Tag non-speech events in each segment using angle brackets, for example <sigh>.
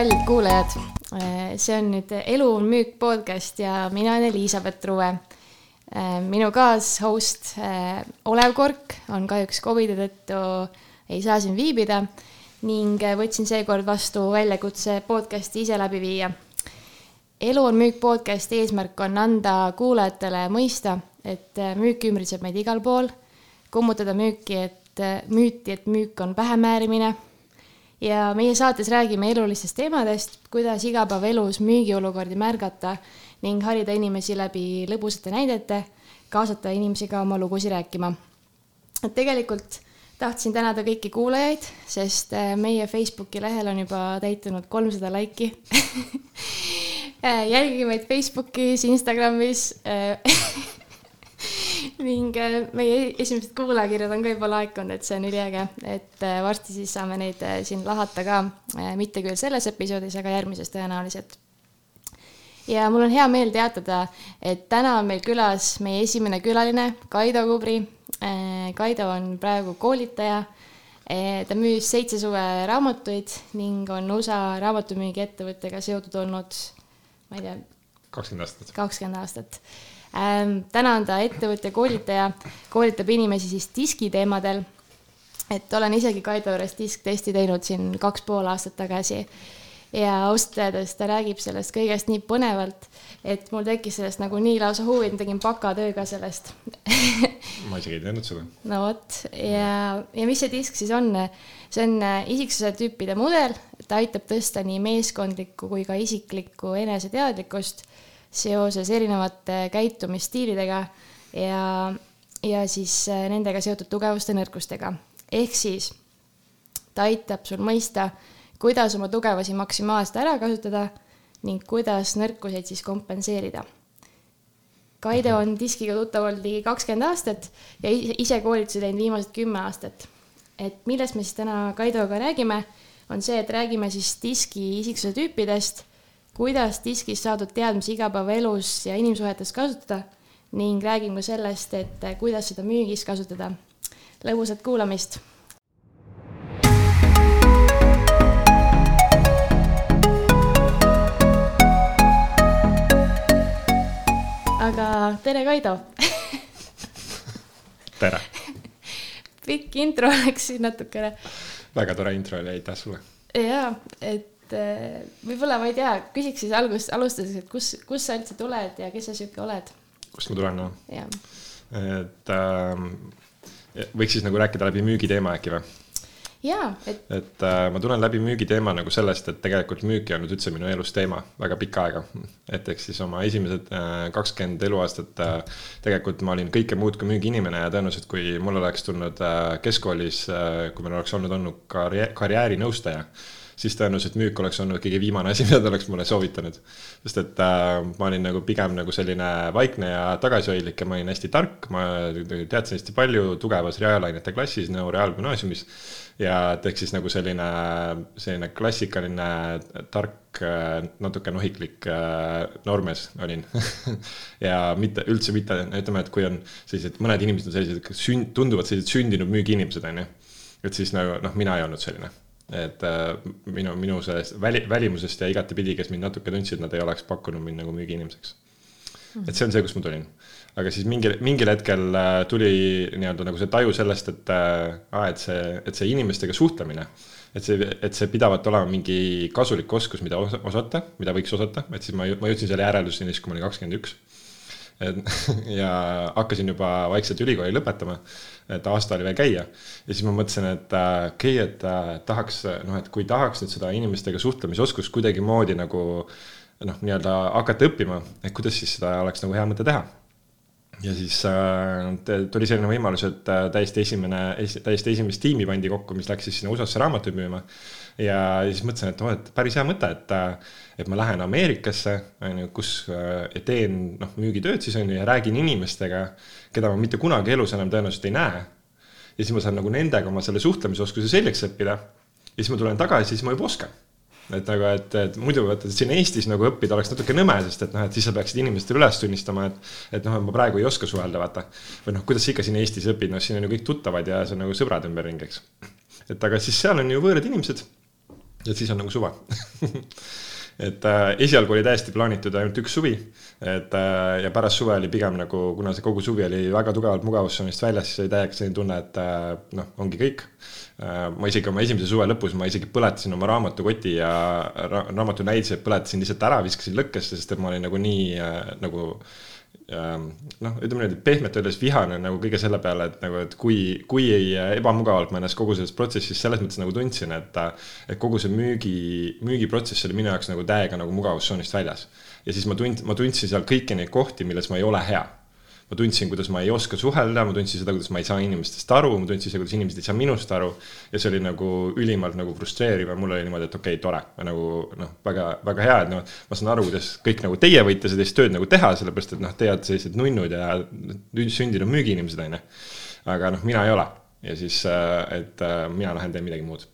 kallid kuulajad, see on nüüd Elu on müük podcast ja mina olen Elizabeth Ruue. minu kaashost Olev Kork on kahjuks Covidi tõttu ei saa siin viibida ning võtsin seekord vastu väljakutse podcasti ise läbi viia. elu on müük podcasti eesmärk on anda kuulajatele mõista, et müük ümbritseb meid igal pool, kummutada müüki, et müüti, et müük on pähemäärimine ja meie saates räägime elulistest teemadest, kuidas igapäevaelus müügiolukordi märgata ning harida inimesi läbi lõbusate näidete, kaasata inimesi ka oma lugusid rääkima. tegelikult tahtsin tänada kõiki kuulajaid, sest äh, meie Facebooki lehel on juba täitunud kolmsada laiki <laughs> jälgige meid Facebookis, Instagramis äh, <laughs> ning äh, meie esimesed kuulajakirjad on ka juba laekunud, et see on üliäge, et äh, varsti siis saame neid äh, siin lahata ka, mitte küll selles episoodis, aga järgmises tõenäoliselt. ja mul on hea meel teatada, et täna on meil külas meie esimene külaline, Kaido Kubri. Kaido on praegu koolitaja. ta müüs seitse suve raamatuid ning on USA raamatumüügiettevõttega seotud olnud, ma ei tea. kakskümmend aastat. kakskümmend aastat täna on ta ettevõtja koolitaja, koolitab inimesi siis diskiteemadel. et olen isegi Kaido juures disktesti teinud siin kaks pool aastat tagasi. ja ausalt öeldes ta räägib sellest kõigest nii põnevalt, et mul tekkis sellest nagu nii lausa huvi, et ma tegin bakatöö ka sellest <laughs> ma isegi ei teadnud seda. no vot ja, ja mis see disk siis on? see on isiksuse tüüpide mudel, ta aitab tõsta nii meeskondlikku kui ka isiklikku eneseteadlikkust seoses erinevate käitumisstiilidega ja, ja siis äh, nendega seotud tugevuste nõrkustega. ehk siis ta aitab sul mõista, kuidas oma tugevusi maksimaalselt ära kasutada ning kuidas nõrkuseid siis kompenseerida. Kaido on diskiga tuttav olnud ligi kakskümmend aastat ja ise koolitusi teinud viimased kümme aastat. et millest me siis täna Kaidoga räägime, on see, et räägime siis diski isiksuse tüüpidest kuidas diskist saadud teadmisi igapäevaelus ja inimsuhetes kasutada ning räägin ka sellest, et kuidas seda müügis kasutada. lõbusat kuulamist. aga tere, Kaido tere pikk intro läks siin natukene. väga tore intro oli, aitäh sulle. jaa, et et eh, võib-olla ma ei tea, küsiks siis algus, alustades, et kus, kust sa üldse tuled ja kes sa sihuke oled? kust ma tulen, noh? et äh, võiks siis nagu rääkida läbi müügiteema äkki või? jaa, et. et äh, ma tulen läbi müügiteema nagu sellest, et tegelikult müük ei olnud üldse minu elus teema väga pikka aega. et ehk siis oma esimesed kakskümmend äh, eluaastat äh, tegelikult ma olin kõike muud kui müügiinimene ja tõenäoliselt, kui mul oleks tulnud äh, keskkoolis äh,, kui meil oleks olnud, olnud karjääri, karjäärinõustaja siis tõenäoliselt müük oleks olnud kõige viimane asi, <laughs> mida ta oleks mulle soovitanud. sest et äh, ma olin nagu pigem nagu selline vaikne ja tagasihoidlik ja ma olin hästi tark, ma teadsin hästi palju tugevas reaalainete klassis Nõo Reaalgümnaasiumis. ja et ehk siis nagu selline, selline klassikaline tark, äh, natuke nohiklik äh, noormees olin <laughs> ja mitte, üldse mitte, ütleme, et kui on sellised, mõned inimesed on sellised, sünd-, tunduvad sellised sündinud müügiinimesed, on ju. et siis nagu noh, mina ei olnud selline et äh, minu, minu sellest väli, välimusest ja igatepidi, kes mind natuke tundsid, nad ei oleks pakkunud mind nagu müügiinimeseks mm.. et see on see, kust ma tulin. aga siis mingil, mingil hetkel äh, tuli nii-öelda nagu see taju sellest, et äh,, et see, et see inimestega suhtlemine, et see, et see pidavat olema mingi kasulik oskus, mida osata, mida võiks osata, et siis ma, ma jõudsin selle järelduseni siis, kui ma olin kakskümmend üks <laughs> ja hakkasin juba vaikselt ülikooli lõpetama, et aasta oli veel käia. ja siis ma mõtlesin, et äh, okei okay,, et äh, tahaks noh, et kui tahaks nüüd seda inimestega suhtlemisoskust kuidagimoodi nagu noh, nii-öelda hakata õppima, et kuidas siis seda oleks nagu hea mõte teha ja siis äh, tuli selline võimalus, et äh, täiesti esimene es,, täiesti esimest tiimi pandi kokku, mis läks siis sinna USA-sse raamatuid müüma. ja siis mõtlesin, et oh, et päris hea mõte, et äh, et ma lähen Ameerikasse, on ju, kus äh, teen noh, müügitööd siis on ju ja räägin inimestega, keda ma mitte kunagi elus enam tõenäoliselt ei näe. ja siis ma saan nagu nendega oma selle suhtlemisoskuse selgeks õppida. ja siis ma tulen tagasi, siis ma juba oskan et nagu, et, et muidu vaata, siin Eestis nagu õppida oleks natuke nõme, sest et noh, et siis sa peaksid inimestele üles tunnistama, et. et noh, et ma praegu ei oska suhelda, vaata. või noh, kuidas sa ikka siin Eestis õpid, noh, siin on ju kõik tuttavad ja see on nagu sõbrad ümberringi, eks. et aga siis seal on ju võõrad inimesed et siis on nagu suva <laughs> et äh, esialgu oli täiesti plaanitud ainult üks suvi, et äh, ja pärast suve oli pigem nagu, kuna see kogu suvi oli väga tugevalt mugavustsoonist väljas, siis oli täiega selline tunne, et äh, noh, ongi kõik äh,. ma isegi oma esimese suve lõpus, ma isegi põletasin oma raamatukoti ja ra raamatunäidised põletasin lihtsalt ära, viskasin lõkkesse, sest et ma olin nagu nii äh, nagu äh, noh, ütleme niimoodi pehmelt öeldes vihane nagu kõige selle peale, et nagu, et kui, kui ei ebamugavalt ma ennast kogu selles protsessis selles mõttes nagu tundsin, et, et kogu see müügi, müügiprotsess oli minu jaoks nagu täiega nagu mugavustsoonist väljas. ja siis ma tund-, ma tundsin seal kõiki neid kohti, milles ma ei ole hea ma tundsin, kuidas ma ei oska suhelda, ma tundsin seda, kuidas ma ei saa inimestest aru, ma tundsin seda, kuidas inimesed ei saa minust aru. ja see oli nagu ülimalt nagu frustreeriv ja mul oli niimoodi, et okei okay,, tore, nagu noh, väga, väga hea, et noh, ma saan aru, kuidas kõik nagu teie võite sellist tööd nagu teha, sellepärast et noh, teie olete sellised nunnud ja sündinud müügiinimesed, on ju. aga noh, mina ei ole ja siis, äh, et äh, mina lähen teen midagi muud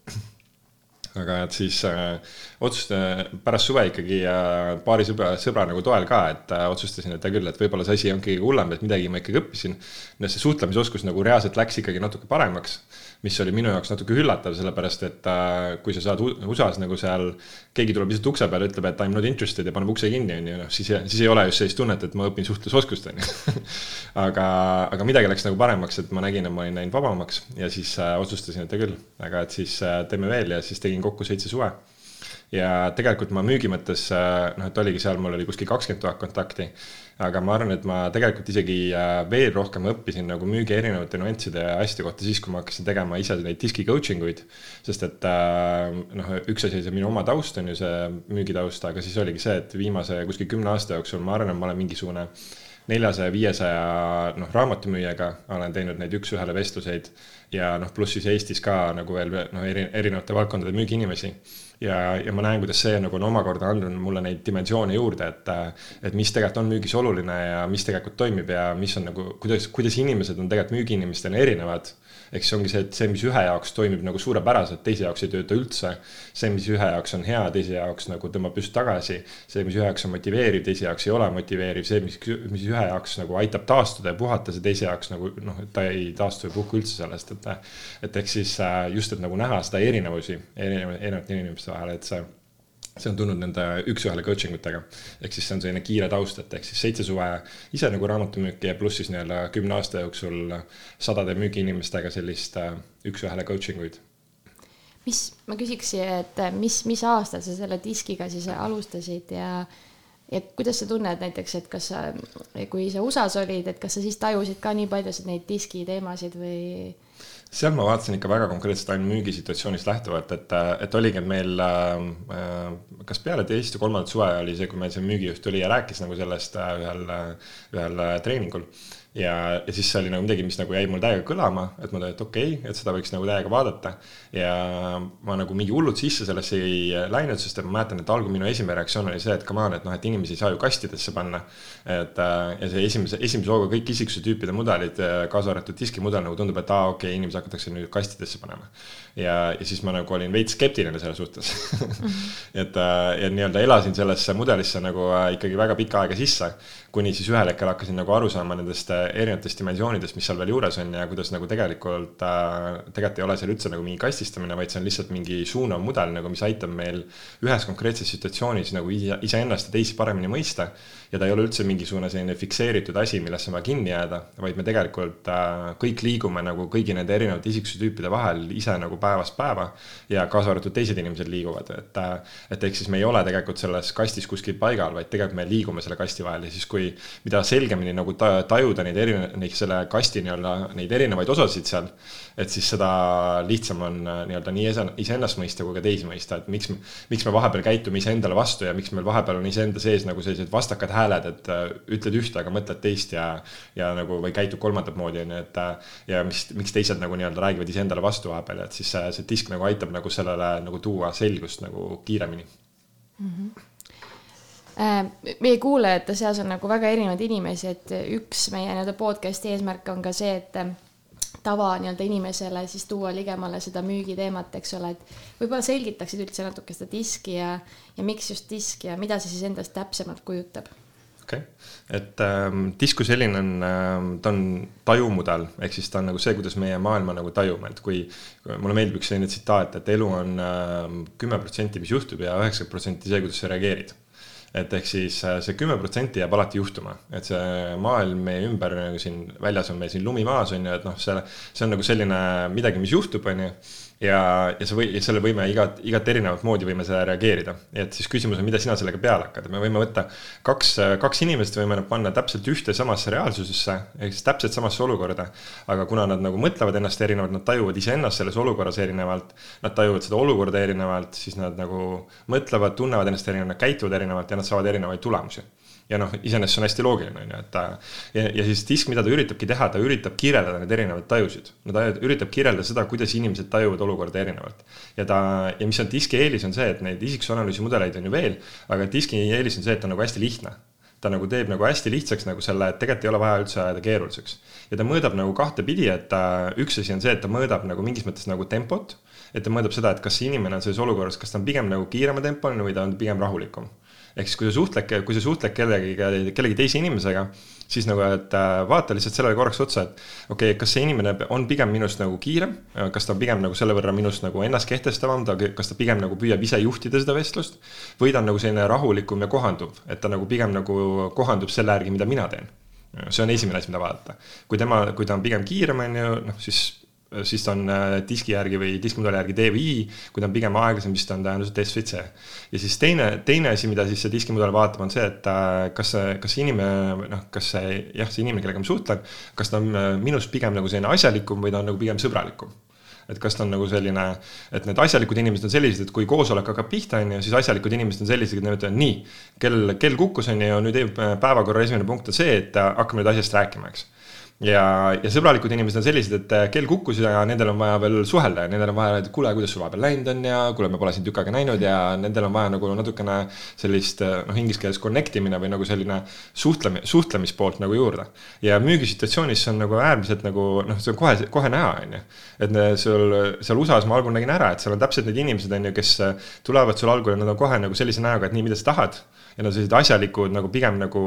aga et siis äh, otsustasin pärast suve ikkagi äh, paari sõbra, sõbra nagu toel ka, et äh, otsustasin, et hea küll, et võib-olla see asi ongi kõige hullem, et midagi ma ikkagi õppisin. see suhtlemisoskus nagu reaalselt läks ikkagi natuke paremaks mis oli minu jaoks natuke üllatav, sellepärast et äh, kui sa saad USA-s nagu seal, keegi tuleb lihtsalt ukse peale, ütleb, et I m not interested ja paneb ukse kinni, on ju, noh, siis, siis ei ole just sellist tunnet, et ma õpin suhtlusoskust, on ju. <laughs> aga, aga midagi läks nagu paremaks, et ma nägin, et ma olin läinud vabamaks ja siis äh, otsustasin, et hea küll, aga et siis äh, teeme veel ja siis tegin kokku seitse suve. Ja tegelikult ma müügi mõttes äh, noh, et oligi seal, mul oli kuskil kakskümmend tuhat kontakti aga ma arvan, et ma tegelikult isegi äh, veel rohkem õppisin nagu müügi erinevate nüansside ja asjade kohta siis, kui ma hakkasin tegema ise neid diski coaching uid. sest et äh, noh, üks asi, see minu oma taust on ju see müügitaust, aga siis oligi see, et viimase kuskil kümne aasta jooksul ma arvan, et ma olen mingisugune neljasaja, viiesaja noh, raamatumüüjaga olen teinud neid üks-ühele vestluseid ja noh, pluss siis Eestis ka nagu veel noh, eri, erinevate valdkondade müügiinimesi ja, ja ma näen, kuidas see nagu on omakorda andnud mulle neid dimensioone juurde, et, et mis tegelikult on müügis oluline ja mis tegelikult toimib ja mis on nagu, kuidas, kuidas inimesed on tegelikult müügiinimestena erinevad ehk siis ongi see, et see, mis ühe jaoks toimib nagu suurepäraselt, teise jaoks ei tööta üldse. see, mis ühe jaoks on hea, teise jaoks nagu tõmbab just tagasi. see, mis ühe jaoks on motiveeriv, teise jaoks ei ole motiveeriv, see, mis, mis ühe jaoks nagu aitab taastuda ja puhata, see teise jaoks nagu noh, ta ei taastu ja puhku üldse sellest, et. et ehk siis äh, just, et nagu näha seda erinevusi erinevate inimeste vahel, et see see on tulnud nende üks-ühele coaching utega. ehk siis see on selline kiire taust, et ehk siis seitse suve ise nagu raamatumüüki ja pluss siis nii-öelda kümne aasta jooksul sadade müügiinimestega sellist äh, üks-ühele coaching uid. mis, ma küsiks, et mis, mis aastal sa selle diskiga siis alustasid ja ja kuidas sa tunned näiteks, et kas sa, kui sa USA-s olid, et kas sa siis tajusid ka nii paljusid neid diski teemasid või? Seal ma vaatasin ikka väga konkreetselt ainult müügisituatsioonist lähtuvalt, et, et oligi, meil äh, kas peale teist või kolmandat suve oli see, kui meil see müügijuht tuli ja rääkis nagu sellest äh, ühel, ühel treeningul ja, ja siis see oli nagu midagi, mis nagu jäi mul täiega kõlama, et ma mõtlesin, et okei okay,, et seda võiks nagu täiega vaadata. ja ma nagu mingi hullult sisse sellesse ei läinud, sest et ma mäletan, et algul minu esimene reaktsioon oli see, et come on, et noh, et inimesi ei saa ju kastidesse panna. et äh, ja see esimese, esimese hooga kõik isiksuse tüüpide mudelid, äh, kaasa arvatud diskimudel nagu tundub, et aa, okei okay,, inimesi hakatakse nüüd kastidesse panema. ja, ja siis ma nagu olin veits skeptiline selle suhtes <laughs> et äh, ja nii-öelda elasin sellesse mudelisse nagu ikkagi väga pikka aega sisse kuni siis ühel hetkel hakkasin nagu aru saama nendest äh, erinevatest dimensioonidest, mis seal veel juures on ja kuidas nagu tegelikult äh,, tegelikult ei ole seal üldse nagu mingi kastistamine, vaid see on lihtsalt mingi suunav mudel nagu, mis aitab meil ühes konkreetses situatsioonis nagu iseennast ja teisi paremini mõista. Ja ta ei ole üldse mingisugune selline fikseeritud asi, millesse on vaja kinni jääda, vaid me tegelikult äh, kõik liigume nagu kõigi nende erinevate isiksuse tüüpide vahel ise nagu päevast päeva ja kaasa arvatud teised inimesed liiguvad, et et ehk siis me ei ole tegelikult selles kastis kuskil paigal, vaid tegelikult me liigume selle kasti vahel ja siis, kui mida selgemini nagu tajuda neid eri, neid selle kasti nii-öelda neid erinevaid osasid seal, et siis seda lihtsam on äh, nii-öelda nii iseennast mõista kui ka teisi mõista, et miks, miks me vahepeal käitume iseendale vastu ja miks meil vahepeal on iseenda sees nagu sellised vastakad hääled, et äh, ütled ühte, aga mõtled teist ja, ja nagu või käitud kolmandat moodi, on ju, et. Äh, ja mis, miks teised nagu nii-öelda räägivad iseendale vastu vahepeal, et siis see, see disk nagu aitab nagu sellele nagu tuua selgust nagu kiiremini mm. -hmm meie kuulajate seas on nagu väga erinevaid inimesi, et üks meie nii-öelda podcast'i eesmärk on ka see, et tava nii-öelda inimesele siis tuua ligemale seda müügiteemat, eks ole, et võib-olla selgitaksid üldse natuke seda diski ja, ja miks just disk ja mida see siis endast täpsemalt kujutab okei okay., et ähm, disk kui selline on ähm,, ta on tajumudel, ehk siis ta on nagu see, kuidas meie maailma nagu tajume, et kui. mulle meeldib üks selline tsitaat, et elu on ähm, kümme protsenti, mis juhtub ja üheksakümmend protsenti see, kuidas sa reageerid et ehk siis äh, see kümme protsenti jääb alati juhtuma, et see maailm meie ümber nagu siin väljas on meil siin lumi maas on ju, et noh, see, see on nagu selline midagi, mis juhtub, on ju ja, ja see või, ja selle võime igat, igat erinevat moodi võime sellele reageerida. et siis küsimus on, mida sina sellega peale hakkad, me võime võtta kaks, kaks inimest, võime nad panna täpselt ühte samasse reaalsusesse, ehk siis täpselt samasse olukorda. aga kuna nad nagu mõtlevad ennast erinevalt, nad tajuvad iseennast selles olukorras erinevalt, nad tajuvad seda olukorda erinevalt, siis nad nagu mõtlevad, tunnevad ennast erinevalt, nad käituvad erinevalt ja nad saavad erinevaid tulemusi ja noh, iseenesest see on hästi loogiline, on ju, et ta ja, ja siis disk, mida ta üritabki teha, ta üritab kirjeldada neid erinevaid tajusid. no ta üritab kirjeldada seda, kuidas inimesed tajuvad olukorda erinevalt. ja ta, ja mis on diski eelis, on see, et neid isiksusanalüüsi mudeleid on ju veel, aga diski eelis on see, et ta on nagu hästi lihtne ta nagu teeb nagu hästi lihtsaks nagu selle, et tegelikult ei ole vaja üldse ajada keeruliseks. ja ta mõõdab nagu kahtepidi, et ta, üks asi on see, et ta mõõdab nagu mingis mõttes nagu tempot. et ta mõõdab seda, et kas inimene on selles olukorras, kas ta on pigem nagu kiirema tempoline või ta on pigem rahulikum ehk siis, kui sa suhtled, kui sa suhtled kellegagi, kellegi teise inimesega, siis nagu, et äh, vaata lihtsalt sellele korraks otsa, et okei okay,, kas see inimene on pigem minust nagu kiirem, kas ta on pigem nagu selle võrra minust nagu ennast kehtestavam, ta, kas ta pigem nagu püüab ise juhtida seda vestlust. või ta on nagu selline rahulikum ja kohanduv, et ta nagu pigem nagu kohandub selle järgi, mida mina teen see on esimene asi, mida vaadata. kui tema, kui ta on pigem kiirem, on ju, noh siis siis ta on äh, diski järgi või diskmudeli järgi D või I, kui ta on pigem aeglasem, siis ta on tõenäoliselt S või C. ja siis teine, teine asi, mida siis see diskimudel vaatab, on see, et äh, kas kas inimene, noh, kas see jah, see inimene, kellega ma suhtlen, kas ta on äh, minust pigem nagu selline asjalikum või ta on nagu pigem sõbralikum et kas ta on nagu selline, et need asjalikud inimesed on sellised, et kui koosolek hakkab pihta, on ju, siis asjalikud inimesed on sellised, et nad ütlevad nii, kell, kell kukkus, on ju, nüüd päevakorra esimene punkt on see, et hakkame nüüd asjast rääkima, eks ja, ja sõbralikud inimesed on sellised, et äh, kell kukkus ja nendel on vaja veel suhelda ja nendel on vaja, et kuule, kuidas sul vahepeal läinud on ja kuule, me pole sind tükk aega näinud ja nendel on vaja nagu natukene sellist äh, noh, inglise keeles connect imine või nagu selline suhtlemi-, suhtlemispoolt nagu juurde. ja müügisituatsioonis see on nagu äärmiselt nagu noh, see on kohe, kohe näha, on ju. et sul seal USA-s ma algul nägin ära, et seal on täpselt need inimesed, on ju, kes äh, tulevad sul algul ja nad on kohe nagu sellise näoga, et nii, mida sa tahad ja nad sellised asjalikud nagu pigem nagu,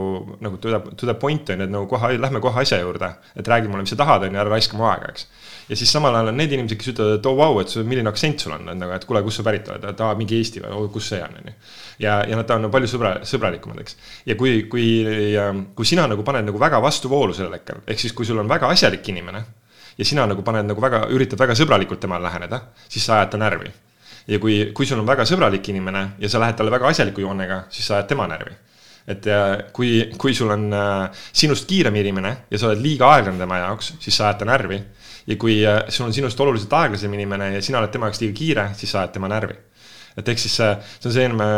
nagu to the, to the point on ju, et nagu kohe, lähme kohe asja juurde. et räägi mulle, mis sa tahad, on ju, ära raiska mu aega, eks. ja siis samal ajal on need inimesed, kes ütlevad, et oo oh, vau wow,, et milline aktsent sul on, et nagu, et kuule, kust sa pärit oled, et aa, mingi Eesti või kus see on, on ju. ja, ja nad on palju sõbra, sõbralikumad, eks. ja kui, kui, kui sina nagu paned nagu väga vastuvoolu sellel hetkel, ehk siis kui sul on väga asjalik inimene ja sina nagu paned nagu väga, üritad väga sõbralikult temale läheneda, siis sa ajad ta närvi ja kui, kui sul on väga sõbralik inimene ja sa lähed talle väga asjaliku joonega, siis sa ajad tema närvi. et kui, kui sul on äh, sinust kiirem inimene ja sa oled liiga aeglane tema jaoks, siis sa ajad ta närvi. ja kui äh, sul on sinust oluliselt aeglasem inimene ja sina oled tema jaoks liiga kiire, siis sa ajad tema närvi et ehk siis see, see on selline,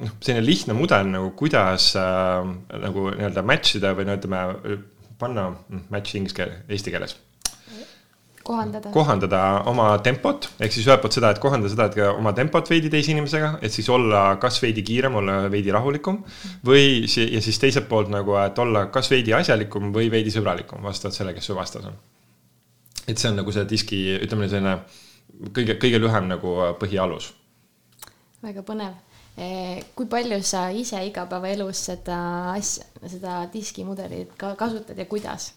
noh, selline lihtne mudel nagu kuidas äh, nagu nii-öelda match ida või no ütleme, panna match inglise keele, eesti keeles kohandada. kohandada oma tempot, ehk siis ühelt poolt seda, et kohandada seda, et oma tempot veidi teise inimesega, et siis olla kas veidi kiirem, olla veidi rahulikum. või, ja siis teiselt poolt nagu, et olla kas veidi asjalikum või veidi sõbralikum, vastavalt sellele, kes su vastas on. et see on nagu see diski, ütleme selline kõige, kõige lühem nagu põhialus. väga põnev eh, kui palju sa ise igapäevaelus seda asja, seda diskimudelit ka kasutad ja kuidas?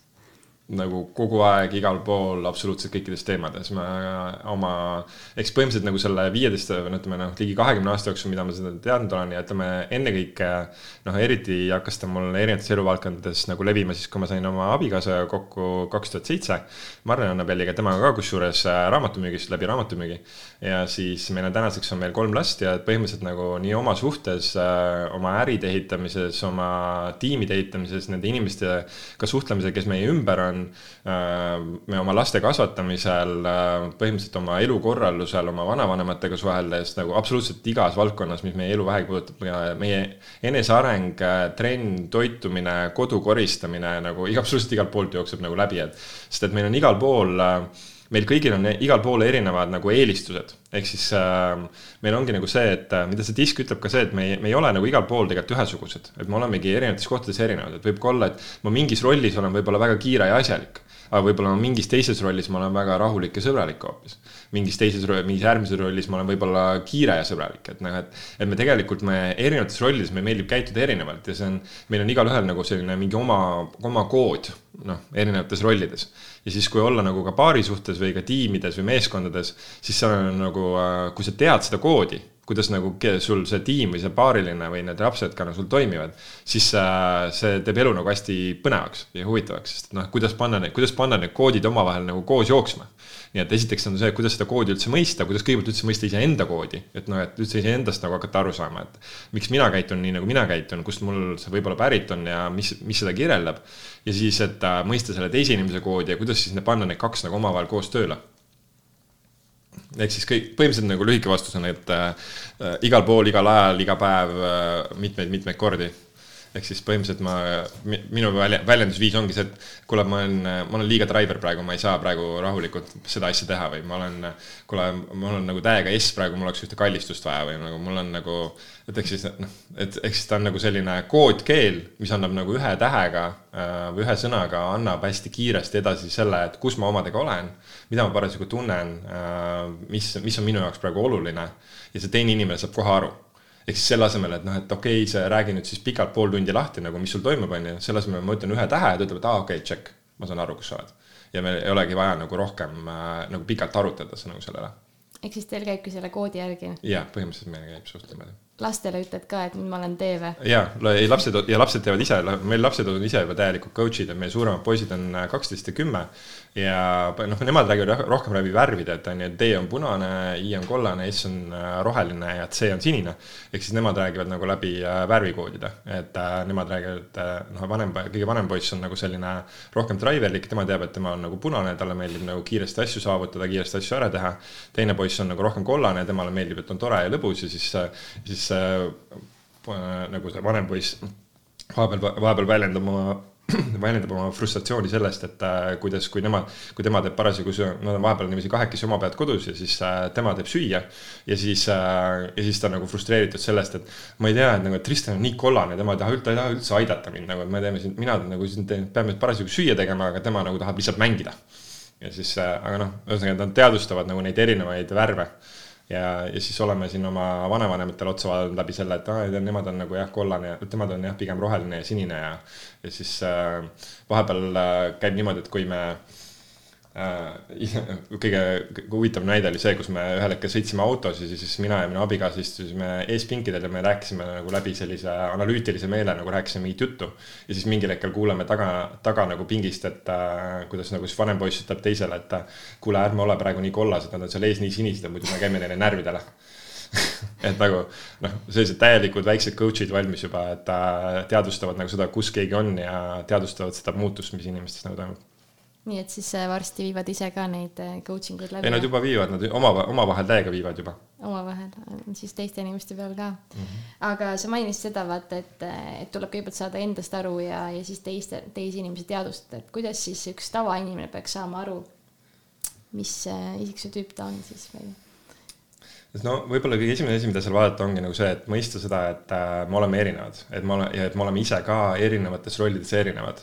Nagu kogu aeg igal pool absoluutselt kõikides teemades, ma oma, eks põhimõtteliselt nagu selle viieteist või no ütleme noh, ligi kahekümne aasta jooksul, mida ma seda teadnud olen ja ütleme ennekõike noh, eriti hakkas ta mul erinevates eluvaldkondades nagu levima siis, kui ma sain oma abikaasaga kokku kaks tuhat seitse. Marlen Annabelliga, temaga ka kusjuures äh, raamatumüügist läbi raamatumüügi ja siis meil on tänaseks on meil kolm last ja põhimõtteliselt nagu nii oma suhtes, äh, oma äride ehitamises, oma tiimide ehitamises, nende inimestega suhtlemisel, kes meie ümber on. Äh, me oma laste kasvatamisel, äh, põhimõtteliselt oma elukorraldusel, oma vanavanematega suheldes nagu absoluutselt igas valdkonnas, mis meie elu vähegi puudutab, meie eneseareng, trenn, toitumine, kodu koristamine nagu absoluutselt igalt poolt jookseb nagu läbi, et. sest et meil on igal pool äh, meil kõigil on igal pool erinevad nagu eelistused, ehk siis äh, meil ongi nagu see, et äh, mida see disk ütleb ka see, et me ei, me ei ole nagu igal pool tegelikult ühesugused, et me olemegi erinevates kohtades erinevad, et võib ka olla, et ma mingis rollis olen võib-olla väga kiire ja asjalik aga võib-olla mingis teises rollis ma olen väga rahulik ja sõbralik hoopis. mingis teises, mingis järgmises rollis ma olen võib-olla kiire ja sõbralik, et noh, et, et me tegelikult me erinevates rollides, meil meeldib käituda erinevalt ja see on, meil on igalühel nagu selline mingi oma, oma kood, noh, erinevates rollides. ja siis, kui olla nagu ka paari suhtes või ka tiimides või meeskondades, siis seal on nagu, äh, kui sa tead seda koodi kuidas nagu sul see tiim või see paariline või need lapsed ka nagu sul toimivad, siis äh, see teeb elu nagu hästi põnevaks ja huvitavaks, sest noh, kuidas panna need, kuidas panna need koodid omavahel nagu koos jooksma. Nii et esiteks on see, kuidas seda koodi üldse mõista, kuidas kõigepealt üldse mõista iseenda koodi, et noh, et üldse iseendast nagu hakata aru saama, et miks mina käitun nii, nagu mina käitun, kust mul see võib-olla pärit on ja mis, mis seda kirjeldab. ja siis, et äh, mõista selle teise inimese koodi ja kuidas siis panna need kaks nagu omavahel koos tööle. Ehk siis kõik, põhimõtteliselt nagu lühike vastus on, et äh, igal pool, igal ajal, iga päev äh, mitmeid-mitmeid kordi ehk siis põhimõtteliselt ma, minu väljendusviis ongi see, et kuule, ma olen, ma olen liiga driver praegu, ma ei saa praegu rahulikult seda asja teha või ma olen, kuule, mul on nagu täiega S praegu, mul oleks ühte kallistust vaja või nagu mul on nagu, et ehk siis noh, et ehk siis ta on nagu selline koodkeel, mis annab nagu ühe tähega äh, või ühe sõnaga annab hästi kiiresti edasi selle, et kus ma omadega olen, mida ma parasjagu tunnen, äh, mis, mis on minu jaoks praegu oluline ja see teine inimene saab kohe aru ehk siis selle asemel, et noh, et okei okay,, sa räägi nüüd siis pikalt pool tundi lahti nagu, mis sul toimub, on ju, selle asemel ma ütlen ühe tähe ja ta ütleb, et aa, okei okay,, check, ma saan aru, kus sa oled. ja meil ei olegi vaja nagu rohkem äh, nagu pikalt arutada nagu sellele. ehk siis teil käibki selle koodi järgi? jaa, põhimõtteliselt meil käib suht niimoodi lastele ütled ka, et nüüd ma olen tee või? ja, ei lapsed ja lapsed teevad ise, meil lapsed on ise juba täielikult coach'id ja meie suuremad poisid on äh, kaksteist ja kümme. Ja noh, nemad räägivad rohkem läbi värvide, et on ju, D on punane, I on kollane, S on äh, roheline ja C on sinine. ehk siis nemad räägivad nagu läbi äh, värvikoodide, et äh, nemad räägivad, noh, vanem, kõige vanem poiss on nagu selline rohkem driverlik, tema teab, et tema on nagu punane, talle meeldib nagu kiiresti asju saavutada, kiiresti asju ära teha. teine poiss on nagu rohkem kollane, temale meeldib, et on tore ja lõbus ja siis, siis äh, nagu see vanem poiss vahepeal, vahepeal väljendab oma <clears throat> väljendab oma frustratsiooni sellest, et äh, kuidas, kui nemad, kui tema teeb parasjagu, nad on vahepeal niiviisi kahekesi oma pead kodus ja siis äh, tema teeb süüa. ja siis äh,, ja siis ta on nagu frustreeritud sellest, et ma ei tea, et nagu, et Tristan on nii kollane, tema ei taha, ta ei taha üldse aidata mind nagu, et me teeme siin, mina nagu siin teen, peame parasjagu süüa tegema, aga tema nagu tahab lihtsalt mängida. ja siis aga noh, ühesõnaga nad teadvustavad nagu neid erinevaid värve ja, ja siis oleme siin oma vanavanematele otsa vaadanud läbi selle, et aa, nemad on nagu jah, kollane, nemad on jah, pigem roheline ja sinine ja, ja siis äh, vahepeal äh, käib niimoodi, et kui me Äh, kõige huvitavam näide oli see, kus me ühel hetkel sõitsime autos ja siis mina ja minu abikaasa istusime eespinkidel ja me rääkisime nagu läbi sellise analüütilise meele nagu rääkisime mingit juttu. ja siis mingil hetkel kuuleme taga, taga nagu pingist, et äh, kuidas nagu siis vanem poiss ütleb teisele, et kuule, ärme ole praegu nii kollased, nad on seal ees nii sinised ja muidu me käime neile närvidele <laughs> et nagu noh, sellised täielikud väiksed coach'id valmis juba, et äh, teadvustavad nagu seda, kus keegi on ja teadvustavad seda muutust, mis inimestes nagu toimub nii et siis äh, varsti viivad ise ka neid äh, coaching uid läbi? ei, nad juba viivad, nad oma, omavahel täiega viivad juba. omavahel, siis teiste inimeste peal ka mm. -hmm. aga sa mainisid seda, vaata, et, et tuleb kõigepealt saada endast aru ja, ja siis teiste, teisi inimesi teadvustada, et kuidas siis üks tavainimene peaks saama aru, mis äh, isiksuse tüüp ta on siis või? no võib-olla kõige esimene asi, mida seal vaadata, ongi nagu see, et mõista seda, et äh, me oleme erinevad, et me oleme ja et me oleme ise ka erinevates rollides erinevad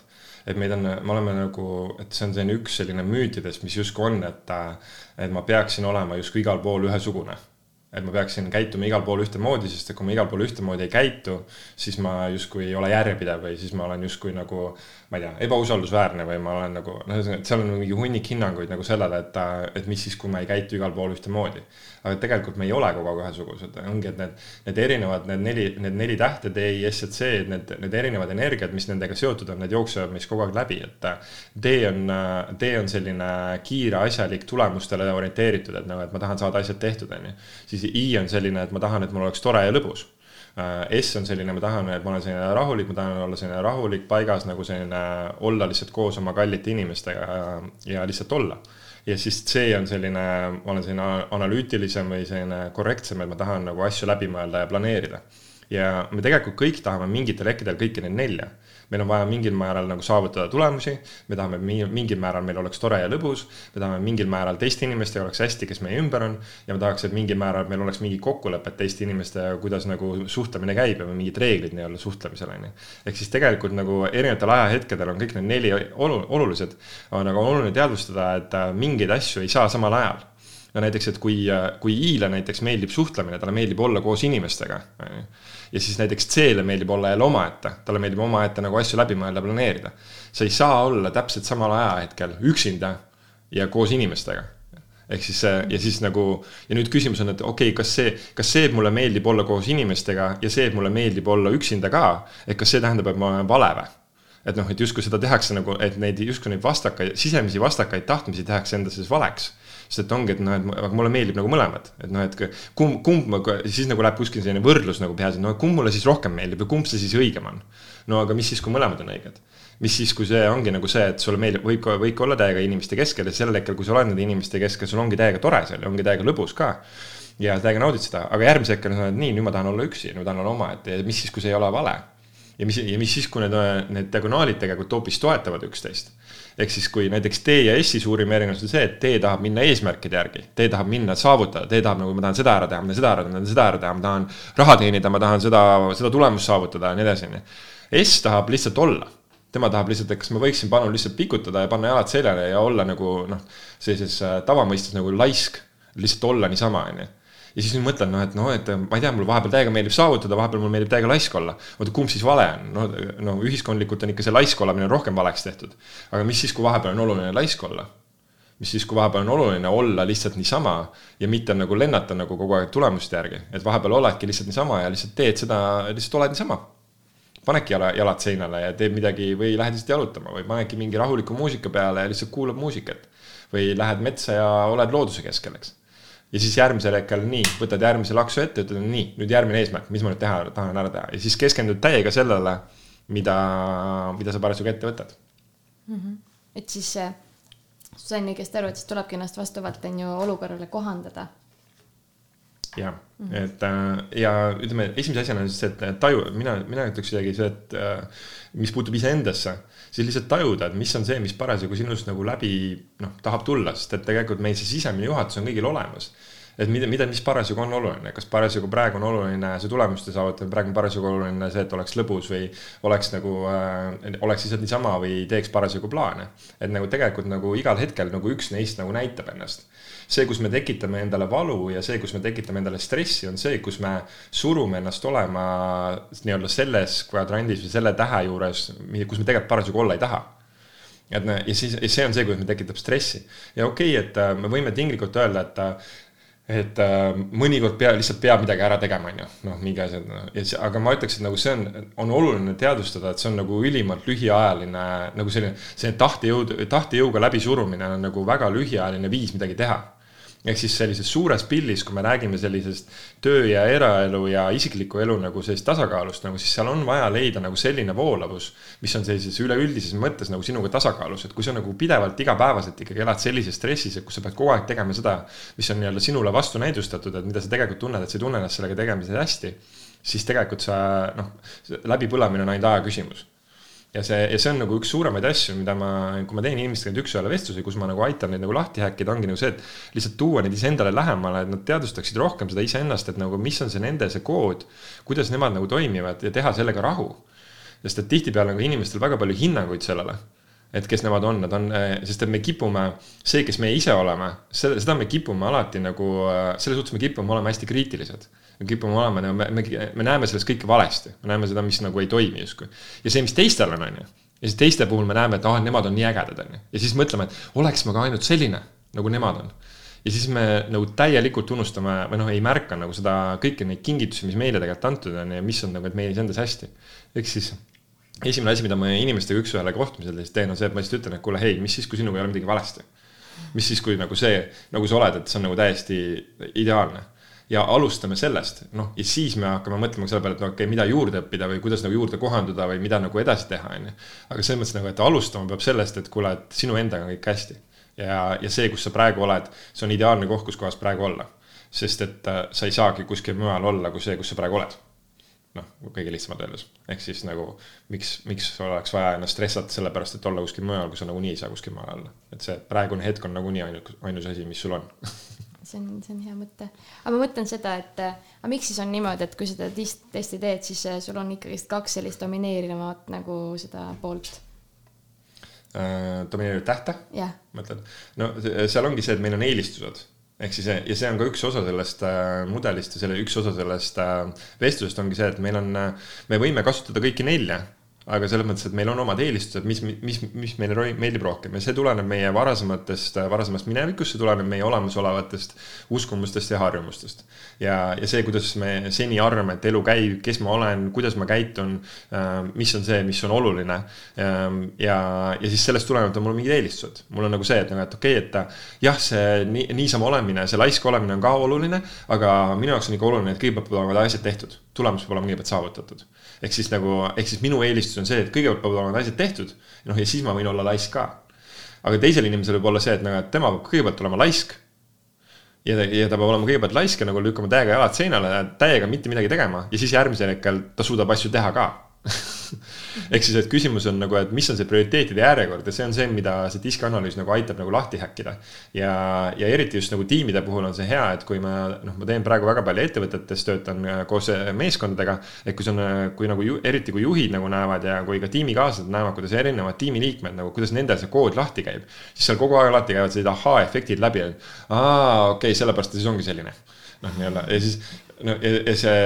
et meid on, me oleme nagu, et see on selline üks selline müütidest, mis justkui on, et, et ma peaksin olema justkui igal pool ühesugune et ma peaksin käituma igal pool ühtemoodi, sest et kui ma igal pool ühtemoodi ei käitu, siis ma justkui ei ole järjepidev või siis ma olen justkui nagu, ma ei tea, ebausaldusväärne või ma olen nagu, noh, ühesõnaga, et seal on mingi hunnik hinnanguid nagu sellele, et, et mis siis, kui ma ei käitu igal pool ühtemoodi. Aga tegelikult me ei ole kogu aeg ühesugused, ongi, et need, need erinevad, need neli, need neli tähte, D, I, S ja C, need, need erinevad energiad, mis nendega seotud on, need jooksevad meist kogu aeg läbi, et D on, D on selline kiire, asjalik, tulemustele orienteeritud, et nagu, et ma tahan saada asjad tehtud, on ju siis I on selline, et ma tahan, et mul oleks tore ja lõbus. Äh, S on selline, ma tahan, et ma olen selline rahulik, ma tahan olla selline rahulik, paigas nagu selline olla lihtsalt koos oma kallite inimestega ja lihtsalt olla. Ja siis C on selline, ma olen selline analüütilisem või selline korrektsem, et ma tahan nagu asju läbi mõelda ja planeerida. Ja me tegelikult kõik tahame mingitel hetkedel kõiki neid nelja meil on vaja mingil määral nagu saavutada tulemusi, me tahame mingil määral meil oleks tore ja lõbus, me tahame mingil määral teiste inimestega oleks hästi, kes meie ümber on. Ja me tahaks, et mingil määral meil oleks mingi kokkulepped teiste inimestega, kuidas nagu suhtlemine käib ja mingid reeglid nii-öelda suhtlemisel on ju. ehk siis tegelikult nagu erinevatel ajahetkedel on kõik need neli olu olulised, on aga oluline teadvustada, et äh, mingeid asju ei saa samal ajal. No näiteks, et kui, äh, kui I-le näiteks meeldib suhtlemine, talle meeldib olla koos inimestega, on ju ja siis näiteks C-le meeldib olla jälle omaette, talle meeldib omaette nagu asju läbi mõelda, planeerida. sa ei saa olla täpselt samal ajahetkel üksinda ja koos inimestega ehk siis see ja siis nagu ja nüüd küsimus on, et okei okay,, kas see, kas see, et mulle meeldib olla koos inimestega ja see, et mulle meeldib olla üksinda ka, et kas see tähendab, et ma olen vale või? et noh, et justkui seda tehakse nagu, et neid justkui neid vastakaid, sisemisi vastakaid tahtmisi tehakse enda sees valeks sest et ongi, et noh, et aga mulle meeldib nagu mõlemad, et noh, et kumb, kumb, siis nagu läheb kuskil selline võrdlus nagu peas, et no kumb mulle siis rohkem meeldib või kumb see siis õigem on. no aga mis siis, kui mõlemad on õiged? mis siis, kui see ongi nagu see, et sulle meeldib, võib võib ka olla täiega inimeste keskel ja sel hetkel, kui sa oled nende inimeste keskel, sul ongi täiega tore seal ja ongi täiega lõbus ka ja täiega naudid seda, aga järgmisel hetkel sa oled nii, nüüd ma tahan olla üksi, nüüd ma tahan olla omaette ja mis siis, kui see ei ole vale. ja mis, ja mis siis, kui need, need diagonaalid tegelikult hoopis toetavad üksteist ehk siis, kui näiteks T ja S-i suurim erinevus on see, et T tahab minna eesmärkide järgi, T tahab minna saavutada, T tahab nagu, ma tahan seda ära teha, ma tahan seda ära teha, ma tahan seda ära teha, ma tahan raha teenida, ma tahan seda, seda tulemust saavutada ja nii edasi, onju. S tahab lihtsalt olla. Tema tahab lihtsalt, et kas ma võiksin palun lihtsalt pikutada ja panna jalad seljale ja olla nagu noh, sellises äh, tavamõistes nagu laisk, lihtsalt olla niisama, onju ja siis nüüd mõtlen, noh, et noh, et ma ei tea, mulle vahepeal täiega meeldib saavutada, vahepeal mulle meeldib täiega laisk olla. oota, kumb siis vale on? no, no ühiskondlikult on ikka see laisk olemine rohkem valeks tehtud. aga mis siis, kui vahepeal on oluline laisk olla? mis siis, kui vahepeal on oluline olla lihtsalt niisama ja mitte nagu lennata nagu kogu aeg tulemuste järgi, et vahepeal oledki lihtsalt niisama ja lihtsalt teed seda, lihtsalt oled niisama panedki jala, jalad seinale ja teed midagi või lähed lihtsalt jalutama või panedki mingi rahuliku muusika peale ja lihtsalt kuulad muusikat. või lähed metsa ja oled looduse keskel, eks ja siis järgmisel hetkel nii, võtad järgmise laksu ette, ütled nii, nüüd järgmine eesmärk, mis ma nüüd teha, tahan ära teha ja siis keskendud täiega sellele, mida, mida sa parasjagu ette võtad mm. -hmm. et siis äh, sain õigesti aru, et siis tulebki ennast vastavalt on ju olukorrale kohandada. jah mm, -hmm. et äh, ja ütleme, esimese asjana on siis see, et taju, mina, mina ütleks isegi see, et äh, mis puutub iseendasse siis lihtsalt tajuda, et mis on see, mis parasjagu sinust nagu läbi noh, tahab tulla, sest et tegelikult meil see sisemine juhatus on kõigil olemas et mida, mida, mis parasjagu on oluline, kas parasjagu praegu on oluline see tulemuste saavutamine, praegu on parasjagu oluline see, et oleks lõbus või oleks nagu äh,, oleks lihtsalt niisama või teeks parasjagu plaane. et nagu tegelikult nagu igal hetkel nagu üks neist nagu näitab ennast see, kus me tekitame endale valu ja see, kus me tekitame endale stressi, on see, kus me surume ennast olema nii-öelda selles kvadrandis või selle tähe juures, kus me tegelikult parasjagu olla ei taha. Et ja siis, ja see on see, kuidas me tekitab stressi. Ja okei okay,, et äh, me võime tinglikult öelda, et äh, et äh, mõnikord pea, lihtsalt peab midagi ära tegema, on ju, noh, mingi asjad no.. see, aga ma ütleks, et nagu see on, on oluline teadvustada, et see on nagu ülimalt lühiajaline nagu selline, selline tahtejõud, tahtejõuga läbisurumine on nagu väga lühiajaline viis midagi teha ehk siis sellises suures pildis, kui me räägime sellisest töö ja eraelu ja isikliku elu nagu sellist tasakaalust nagu, siis seal on vaja leida nagu selline voolavus, mis on sellises üleüldises mõttes nagu sinuga tasakaalus, et kui sa nagu pidevalt igapäevaselt ikkagi elad sellises stressis, et kus sa pead kogu aeg tegema seda, mis on nii-öelda sinule vastunäidustatud, et mida sa tegelikult tunned, et sa ei tunne ennast sellega tegemisel hästi, siis tegelikult sa noh, läbipõlemine on ainult aja küsimus ja see, ja see on nagu üks suuremaid asju, mida ma, kui ma teen inimestega nüüd üks-ühele vestlusi, kus ma nagu aitan neid nagu lahti häkkida, ongi nagu see, et lihtsalt tuua neid iseendale lähemale, et nad teadvustaksid rohkem seda iseennast, et nagu mis on see nende see kood, kuidas nemad nagu toimivad ja teha sellega rahu. sest et tihtipeale on ka inimestel väga palju hinnanguid sellele et kes nemad on, nad on, sest et me kipume, see, kes me ise oleme, seda me kipume alati nagu, selles suhtes me kipume olema hästi kriitilised me kipume olema, me, me, me näeme sellest kõike valesti, me näeme seda, mis nagu ei toimi justkui. ja see, mis teistel on, on ju. ja siis teiste puhul me näeme, et ah, nemad on nii ägedad, on ju. ja siis mõtleme, et oleks ma ka ainult selline, nagu nemad on. ja siis me nagu täielikult unustame või noh, ei märka nagu seda kõiki neid kingitusi, mis meile tegelikult antud on ja mis on nagu, et meie endas hästi. ehk siis esimene asi, mida ma inimestega üks-ühele kohtumisel siis teen, on see, et ma lihtsalt ütlen, et kuule, hei, mis siis, kui sinuga ei ole midagi valesti. mis siis, kui nagu see, nagu sa oled, et see on nagu täiesti ideaalne ja alustame sellest, noh, ja siis me hakkame mõtlema selle peale, et no okei okay,, mida juurde õppida või kuidas nagu juurde kohanduda või mida nagu edasi teha, on ju. aga selles mõttes nagu, et alustama peab sellest, et kuule, et sinu endaga on kõik hästi. ja, ja see, kus sa praegu oled, see on ideaalne koht, kus kohas praegu olla. sest et äh, sa ei saagi kuskil mujal olla kui see, kus sa praegu oled. noh, kõige lihtsamalt öeldes. ehk siis nagu miks, miks oleks vaja ennast stressata sellepärast, et olla kuskil mujal, kui sa nagunii ei saa kuskil maal olla. et see praegune hetk on nagunii ainult, ainus asi, mis sul on <laughs> see on, see on hea mõte. aga ma mõtlen seda, et aga miks siis on niimoodi, et kui seda testi teed, siis äh, sul on ikkagist kaks sellist domineerivat nagu seda poolt äh,? domineerivat tähte? mõtled? no seal ongi see, et meil on eelistused ehk siis ja see on ka üks osa sellest äh, mudelist ja selle üks osa sellest äh, vestlusest ongi see, et meil on äh,, me võime kasutada kõiki nelja aga selles mõttes, et meil on omad eelistused, mis, mis, mis meile meeldib rohkem ja see tuleneb meie varasematest, varasemast minevikust, see tuleneb meie olemasolevatest uskumustest ja harjumustest. ja, ja see, kuidas me seni arvame, et elu käib, kes ma olen, kuidas ma käitun, äh, mis on see, mis on oluline. Ähm, ja, ja siis sellest tulenevalt on mul mingid eelistused, mul on nagu see, et nagu, et okei okay,, et jah, see nii, niisama olemine, see laisk olemine on ka oluline, aga minu jaoks on ikka oluline, et kõigepealt peavad olema asjad tehtud, tulemus peab olema kõigepealt saavutatud ehk siis nagu, ehk siis minu eelistus on see, et kõigepealt peavad olema asjad tehtud. noh, ja siis ma võin olla laisk ka. aga teisel inimesel võib olla see, et nagu, et tema peab kõigepealt olema laisk. ja ja ta peab olema kõigepealt laisk ja nagu lükkama täiega jalad seinale, täiega mitte midagi tegema ja siis järgmisel hetkel ta suudab asju teha ka <laughs> <laughs> ehk siis, et küsimus on nagu, et mis on see prioriteetide järjekord ja see on see, mida see diskianalüüs nagu aitab nagu lahti häkkida. ja, ja eriti just nagu tiimide puhul on see hea, et kui ma noh, ma teen praegu väga palju ettevõtetes, töötan äh, koos äh, meeskondadega. et kui see on, äh, kui nagu ju, eriti kui juhid nagu näevad ja kui ka tiimikaaslased näevad, kuidas erinevad tiimiliikmed nagu, kuidas nendel see kood lahti käib. siis seal kogu aeg alati käivad sellised ahaa-efektid läbi, et aa, okei okay,, sellepärast ta siis ongi selline. noh, nii-öelda ja siis no ja, ja see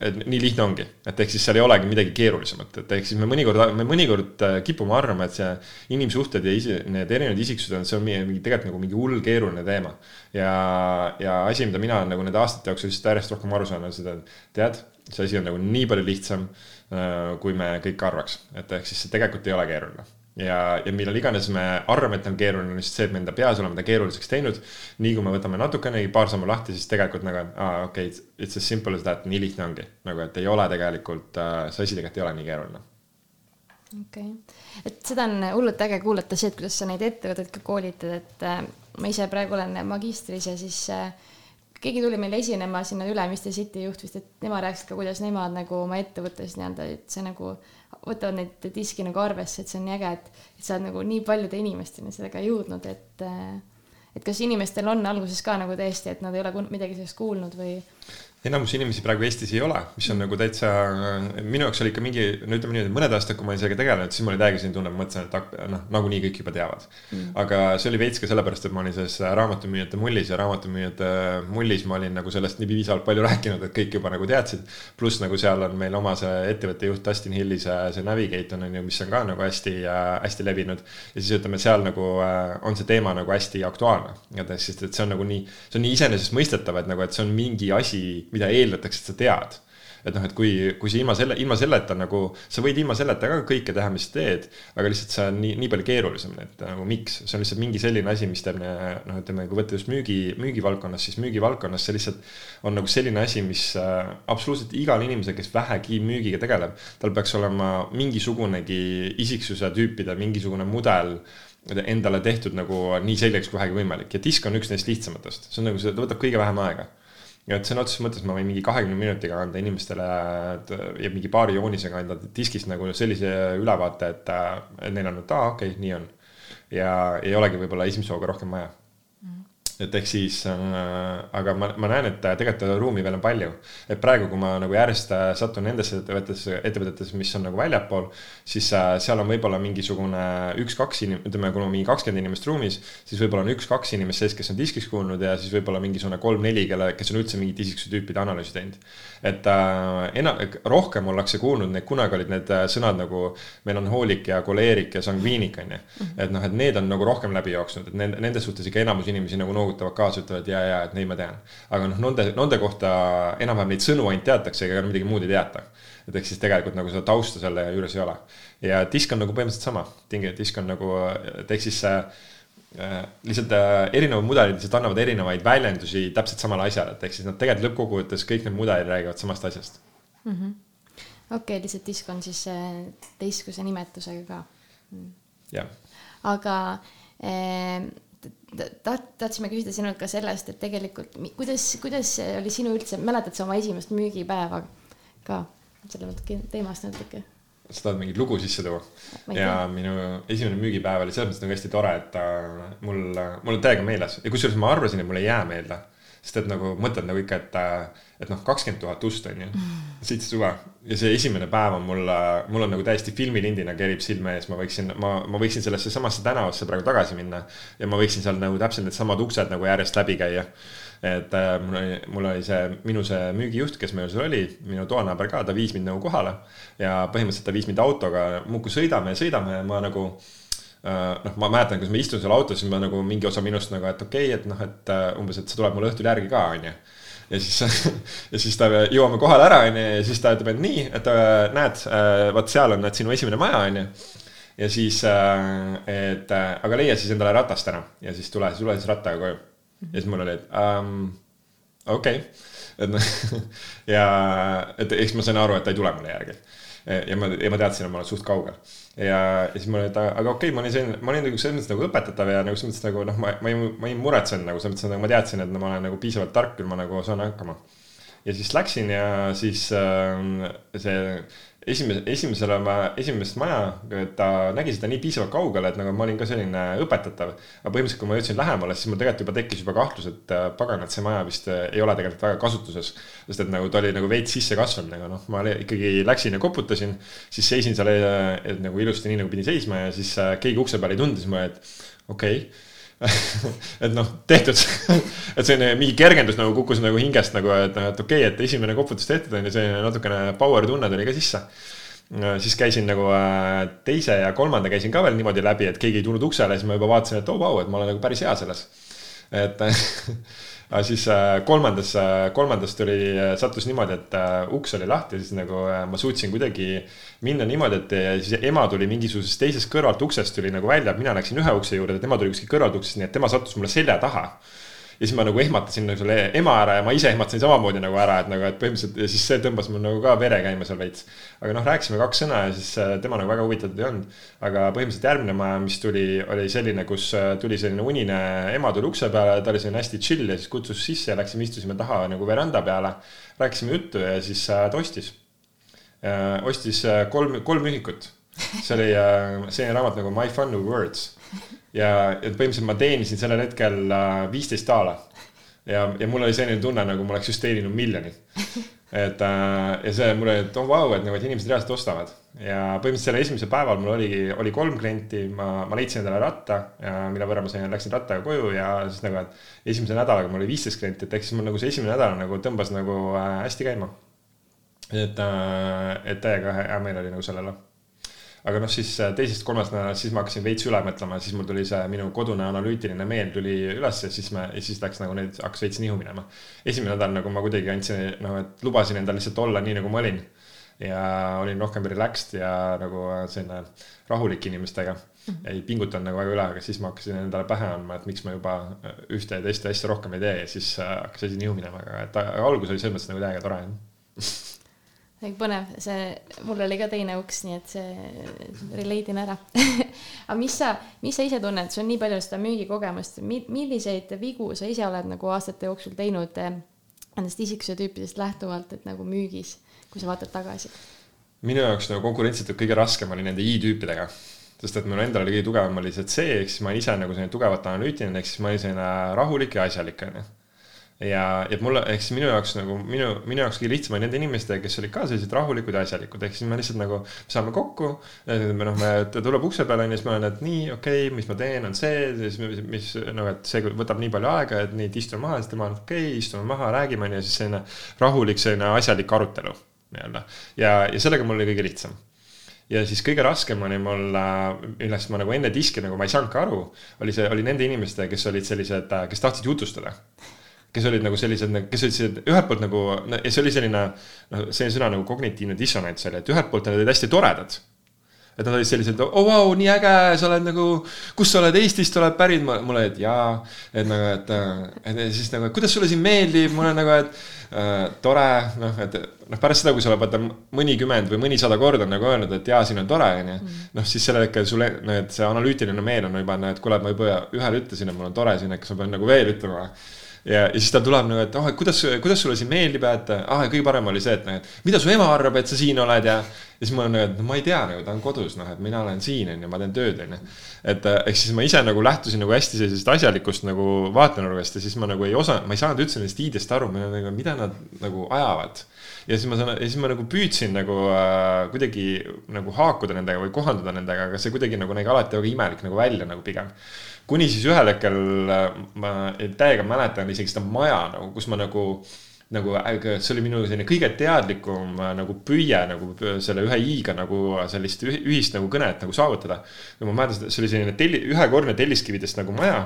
et nii lihtne ongi, et ehk siis seal ei olegi midagi keerulisemat, et ehk siis me mõnikord, me mõnikord äh, kipume arvama, et see inimsuhted ja isi, need erinevad isiksused on, see on mingi, tegelikult nagu mingi hull keeruline teema. ja, ja asi, mida mina nagu nende aastate jooksul lihtsalt järjest rohkem aru saan, on seda, et tead, see asi on nagu nii palju lihtsam, äh, kui me kõik arvaks, et ehk siis see tegelikult ei ole keeruline ja, ja millal iganes me arvame, et on keeruline, on lihtsalt see, et me enda peas oleme ta keeruliseks teinud. nii kui me võtame natukenegi paar sammu lahti, siis tegelikult nagu, et aa, okei okay,, it's as simple as that, nii lihtne ongi. nagu, et ei ole tegelikult äh,, see asi tegelikult ei ole nii keeruline. okei okay., et seda on hullult äge kuulata, see, et kuidas sa neid ettevõtteid ka koolitad, et äh, ma ise praegu olen magistris ja siis äh, keegi tuli meile esinema sinna Ülemiste City juht vist, et nemad rääkisid ka, kuidas nemad nagu oma ettevõttes nii-öelda, et see nagu võtavad neid diski nagu arvesse, et see on nii äge, et, et sa oled nagu nii paljude inimesteni sellega jõudnud, et et kas inimestel on alguses ka nagu tõesti, et nad ei ole midagi sellest kuulnud või enamus inimesi praegu Eestis ei ole, mis on nagu täitsa, minu jaoks oli ikka mingi, no ütleme niimoodi, mõned aastad, kui ma sellega tegelenud, siis mul oli täiega selline tunne, ma mõtlesin, et noh, nagunii kõik juba teavad mm.. aga see oli veits ka sellepärast, et ma olin selles raamatumüüjate mullis ja raamatumüüjate mullis ma olin nagu sellest nii piisavalt palju rääkinud, et kõik juba nagu teadsid. pluss nagu seal on meil oma see ettevõtte juht Dustin Hilli see, see Navigate on, on ju, mis on ka nagu hästi äh,, hästi levinud. ja siis ütleme, seal nagu äh, on see teema nagu hästi aktuaalne. sest et see on nagu nii, see on nii iseenesestmõistetav, et nagu, et see on mingi asi mida eeldatakse, et sa tead. Et noh, et kui, kui sa ilma selle, ilma selleta nagu, sa võid ilma selleta ka kõike teha, mis teed, aga lihtsalt see on nii, nii palju keerulisem, et nagu miks, see on lihtsalt mingi selline asi, mis teeb noh, ütleme, kui võtta just müügi, müügivaldkonnas, siis müügivaldkonnas see lihtsalt on nagu selline asi, mis äh, absoluutselt igal inimesel, kes vähegi müügiga tegeleb, tal peaks olema mingisugunegi isiksuse tüüpide mingisugune mudel endale tehtud nagu nii selgeks kui vähegi võimalik. Ja disk on üks neist lihtsamatest, see on nagu see, ta võtab kõige vähem aega et sõna otseses mõttes ma võin mingi kahekümne minutiga anda inimestele ja mingi paari joonisega anda diskist nagu sellise ülevaate, et, neil on, et aa, okei okay,, nii on. ja ei olegi võib-olla esimese hooga rohkem vaja et ehk siis äh,, aga ma, ma näen, et tegelikult ruumi veel on palju. et praegu, kui ma nagu järjest äh, satun nendesse ettevõtetesse, ettevõtetesse, mis on nagu väljapool, siis äh, seal on võib-olla mingisugune üks-kaks inim-, ütleme, kui on mingi kakskümmend inimest ruumis, siis võib-olla on üks-kaks inimest sees, kes on diskis kuulnud ja siis võib-olla mingisugune kolm-neli, kelle, kes on üldse mingit isiksuse tüüpide analüüsi teinud. et äh, ena-, rohkem ollakse kuulnud, need kunagi olid need sõnad nagu meil on hoolik ja koleerik ja sangviinik, on ju. Mhm. et noh, et need on nagu rohkem läbi jooksnud, et nende, nende suhtes ikka enamus inimesi nagu noogutab noogutavad kaasa, ütlevad ja, ja, et neid ma tean. aga noh, nende, nende kohta enam-vähem neid sõnu ainult teatakse, ega midagi muud ei teata. et ehk siis tegelikult nagu seda tausta selle juures ei ole. ja disk on nagu põhimõtteliselt sama, disk on nagu, et ehk siis äh, lihtsalt äh, erinevad mudelid lihtsalt annavad erinevaid väljendusi täpselt samale asjale, et ehk siis nad tegelikult lõppkokkuvõttes kõik need mudelid räägivad samast asjast mm -hmm.. okei okay,, lihtsalt disk on siis äh, teistsuguse nimetusega ka mm.. jah. aga taht-, tahtsime küsida sinult ka sellest, et tegelikult kuidas, kuidas oli sinu üldse, mäletad sa oma esimest müügipäeva ka? selle natuke teemast natuke sa tahad mingeid lugu sisse tuua. ja minu esimene müügipäev oli selles mõttes nagu hästi tore, et äh, mul, mul on täiega meeles ja kusjuures ma arvasin, et mul ei jää meelde. sest et nagu mõtled nagu ikka, et, äh, et noh, kakskümmend tuhat ust on ju, seitse suve. Ja see esimene päev on mul, mul on nagu täiesti filmilindina kerib silme ees, ma võiksin, ma, ma võiksin sellesse samasse tänavasse praegu tagasi minna. ja ma võiksin seal nagu täpselt needsamad uksed nagu järjest läbi käia et äh, mul oli, mul oli see, minu see müügijuht, kes meil seal oli, minu toanaaber ka, ta viis mind nagu kohale. ja põhimõtteliselt ta viis mind autoga, muudkui sõidame ja sõidame ja ma nagu äh, noh, ma mäletan, kus ma istun seal autos, siis ma nagu mingi osa minust nagu, et okei okay,, et noh, et äh, umbes, et see tuleb mulle õhtul järgi ka, onju ja siis <laughs> ja siis ta, jõuame kohale ära, onju, ja siis ta ütleb, et nii, et näed, vot seal on, et sinu esimene maja, onju. ja siis, et aga leia siis endale ratast ära ja siis tule, tule siis rattaga koju ja siis mul oli, et um, okei okay., et noh <laughs> ja et eks ma sain aru, et ta ei tule mulle järgi. Ja ma, ja ma teadsin, et ma olen suht kaugel. ja, ja siis ma olin, et aga okei okay,, ma olin selline, ma olin nagu selles mõttes nagu õpetatav ja nagu selles mõttes nagu noh, ma, ma ei, ma ei muretsenud nagu selles mõttes, et nagu ma teadsin, et no, ma olen nagu piisavalt tark, küll ma nagu saan hakkama. ja siis läksin ja siis äh, see esimese, esimesele ma, esimest maja, ta nägi seda nii piisavalt kaugele, et nagu ma olin ka selline õpetatav. aga põhimõtteliselt, kui ma jõudsin lähemale, siis mul tegelikult juba tekkis juba kahtlus, et äh, pagan, et see maja vist äh, ei ole tegelikult väga kasutuses. sest et nagu ta oli nagu veits sisse kasvanud, aga noh, ma ikkagi läksin ja koputasin, siis seisin seal äh, nagu ilusti nii nagu pidin seisma ja siis keegi ukse peal ei tundnud, siis ma, et okei okay <laughs> et noh, tehtud <laughs> et selline mingi kergendus nagu kukkus nagu hingest nagu, et noh, et okei okay,, et esimene koputus tehtud on ju, selline natukene power tunne tuli ka sisse. siis käisin nagu äh, teise ja kolmanda käisin ka veel niimoodi läbi, et keegi ei tulnud uksele, siis ma juba vaatasin, et oo oh, vau, et ma olen nagu päris hea selles. et <laughs> aga siis äh, kolmandas, äh, kolmandas tuli, äh, sattus niimoodi, et uks oli lahti ja siis nagu ma suutsin kuidagi minna niimoodi, et siis ema tuli mingisugusest teisest kõrvalt uksest tuli nagu välja, mina läksin ühe ukse juurde, tema tuli kuskilt kõrvalt uksest, nii et tema sattus mulle selja taha ja siis ma nagu ehmatasin nagu selle ema ära ja ma ise ehmatasin samamoodi nagu ära, et nagu, et põhimõtteliselt ja siis see tõmbas mul nagu ka vere käima seal veits. aga noh, rääkisime kaks sõna ja siis äh, tema nagu väga huvitatud ei olnud. aga põhimõtteliselt järgmine maja, mis tuli, oli selline, kus äh, tuli selline unine ema tuli ukse peale, ta oli selline hästi chill ja siis kutsus sisse ja läksime, istusime taha nagu veranda peale. rääkisime juttu ja siis äh, ta ostis. ostis kolm, kolm ühikut. see oli selline raamat nagu My Fun Words ja, ja põhimõtteliselt ma teenisin sellel hetkel äh, viisteist daala. ja, ja mul oli selline tunne, nagu ma oleks just teeninud miljoni. et äh, ja see mul oli, et oh vau wow,, et nagu, et inimesed reaalselt ostavad. ja põhimõtteliselt sellel esimesel päeval mul oligi, oli kolm klienti, ma, ma leidsin endale ratta ja mille võrra ma sain, läksin rattaga koju ja siis nagu, et esimese nädalaga mul oli viisteist klienti, et ehk siis mul nagu see esimene nädal nagu tõmbas nagu äh, hästi käima. et, et täiega hea meel oli nagu sellele aga noh, siis äh, teisest-kolmandast nädalast, siis ma hakkasin veits üle mõtlema, siis mul tuli see minu kodune analüütiline meel tuli üles ja siis me, siis läks nagu neid, hakkas veits nihu minema. esimene nädal nagu ma kuidagi andsin, noh, et lubasin endal lihtsalt olla nii, nagu ma olin. ja olin rohkem relaxed ja nagu selline rahulik inimestega. -hmm. ei pingutanud nagu väga üle, aga siis ma hakkasin endale pähe andma, et miks ma juba ühte ja teist asja rohkem ei tee ja siis äh, hakkas asi nihu minema, aga et algus oli selles mõttes nagu täiega tore <laughs> väga põnev, see, mul oli ka teine uks, nii et see relate in ära. <laughs> Aga mis sa, mis sa ise tunned, sul on nii palju seda müügikogemust, milliseid vigu sa ise oled nagu aastate jooksul teinud eh, nendest isiksuse tüüpidest lähtuvalt, et nagu müügis, kui sa vaatad tagasi? minu jaoks nagu konkurentsitult kõige raskem oli nende I-tüüpidega. Sest et mul endal oli kõige tugevam oli see C, ehk siis ma ise nagu selline tugevalt analüütiline, ehk siis ma olin selline rahulik ja asjalik, onju ja, ja mulle, ehk siis minu jaoks nagu minu, minu jaoks kõige lihtsam oli nende inimestega, kes olid ka sellised rahulikud ja asjalikud, ehk siis me lihtsalt nagu saame kokku. me noh, me, ta tuleb ukse peale onju, siis ma olen, et nii, okei okay,, mis ma teen, on see, siis mis, mis noh, et see võtab nii palju aega, et nii, et istume maha, siis tema on okei okay,, istume maha, räägime onju, siis selline rahulik, selline asjalik arutelu nii-öelda. ja, ja sellega mul oli kõige lihtsam ja siis kõige raskem oli mul, millest ma nagu enne diski nagu ma ei saanud ka aru, oli see, oli nende inimestega, kes olid sellised, kes tahtsid jutustada kes olid nagu sellised, kes olid sellised ühelt poolt nagu, ja see oli selline noh, selline sõna nagu kognitiivne dissonants oli, et ühelt poolt nad olid hästi toredad. et nad olid sellised, oo oh, vau, nii äge, sa oled nagu, kust sa oled, Eestist oled pärit, mul oli, et jaa. et nagu, et, et siis nagu, kuidas sulle siin meeldib, mul on nagu, et äh, tore, noh, et noh, pärast seda, kui sa oled vaata mõnikümmend või mõnisada korda nagu öelnud, et jaa, siin on tore, onju. Mm. noh, siis sellel hetkel sulle, no et see analüütiline meel on juba, no et kuule, ma juba ühele ütlesin, et mul on tore siin, et kas ma pean nagu veel ütlema ja, ja siis ta tuleb nagu, et oh, et kuidas, kuidas sulle siin meeldib et ah, kõige parem oli see, et noh, et mida su ema arvab, et sa siin oled ja. ja siis ma olen nagu, et no ma ei tea nagu, ta on kodus, noh, et mina olen siin, on ju, ma teen tööd, on ju. et eh, ehk siis ma ise nagu lähtusin nagu hästi sellisest asjalikust nagu vaatenurgast ja siis ma nagu ei osanud, ma ei saanud üldse nendest ideest aru, nagu, mida nad nagu ajavad ja siis ma saan, ja siis ma nagu püüdsin nagu äh, kuidagi nagu haakuda nendega või kohanduda nendega, aga see kuidagi nagu nägi alati väga imelik nagu välja nagu pigem kuni siis ühel hetkel äh, ma täiega mäletan isegi seda maja nagu, kus ma nagu nagu see oli minu selline kõige teadlikum äh, nagu püüe nagu selle ühe i-ga nagu sellist ühist nagu kõnet nagu saavutada. ja ma mäletan, see oli selline telli, ühekordne telliskividest nagu maja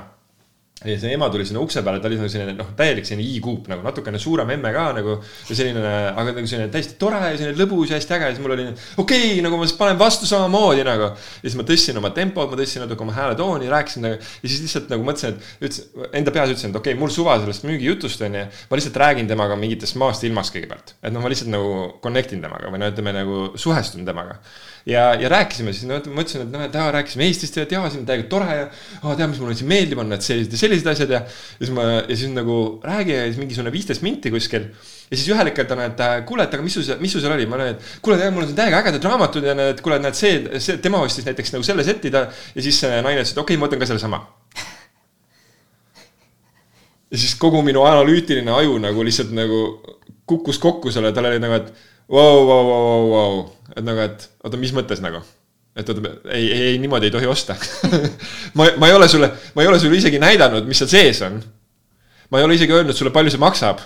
ja see ema tuli sinna ukse peale, ta oli nagu selline noh, täielik selline i-kuup nagu natukene suurem emme ka nagu. ja selline, aga nagu selline täiesti tore ja selline lõbus ja hästi äge ja siis mul oli okei okay,, nagu ma siis panen vastu samamoodi nagu. ja siis ma tõstsin oma tempot, ma tõstsin natuke oma hääletooni, rääkisin nagu. ja siis lihtsalt nagu mõtlesin, et ütlesin, enda peas ütlesin, et okei okay,, mul suva sellest müügijutust on ju. ma lihtsalt räägin temaga mingitest maast ilmast kõigepealt, et noh, ma lihtsalt nagu connect in temaga või no ütleme nagu suhestun temaga ja, ja rääkisime siis, no ma ütlesin, et noh, et aa, rääkisime Eestist ja jaa, siin on täiega tore ja. aa, tead, mis mulle siin meeldib, on need sellised ja sellised asjad ja. ja siis ma, ja siis nagu räägi ja siis mingisugune viisteist minti kuskil. ja siis ühel hetkel ta on, et kuule, et aga mis sul, mis sul seal oli, ma olen, et kuule, mul on siin täiega ägedad raamatud ja need, kuule, näed, see, see, tema ostis näiteks nagu selle seti ta. ja siis naine ütles, et okei okay,, ma võtan ka sellesama ja siis kogu minu analüütiline aju nagu lihtsalt nagu kukkus kokku selle, tal oli nagu, et vau, vau, vau, vau, et nagu, et oota, mis mõttes nagu? et oota, ei, ei, ei, niimoodi ei tohi osta <laughs> ma, ma ei ole sulle, ma ei ole sulle isegi näidanud, mis seal sees on. ma ei ole isegi öelnud sulle, palju see maksab.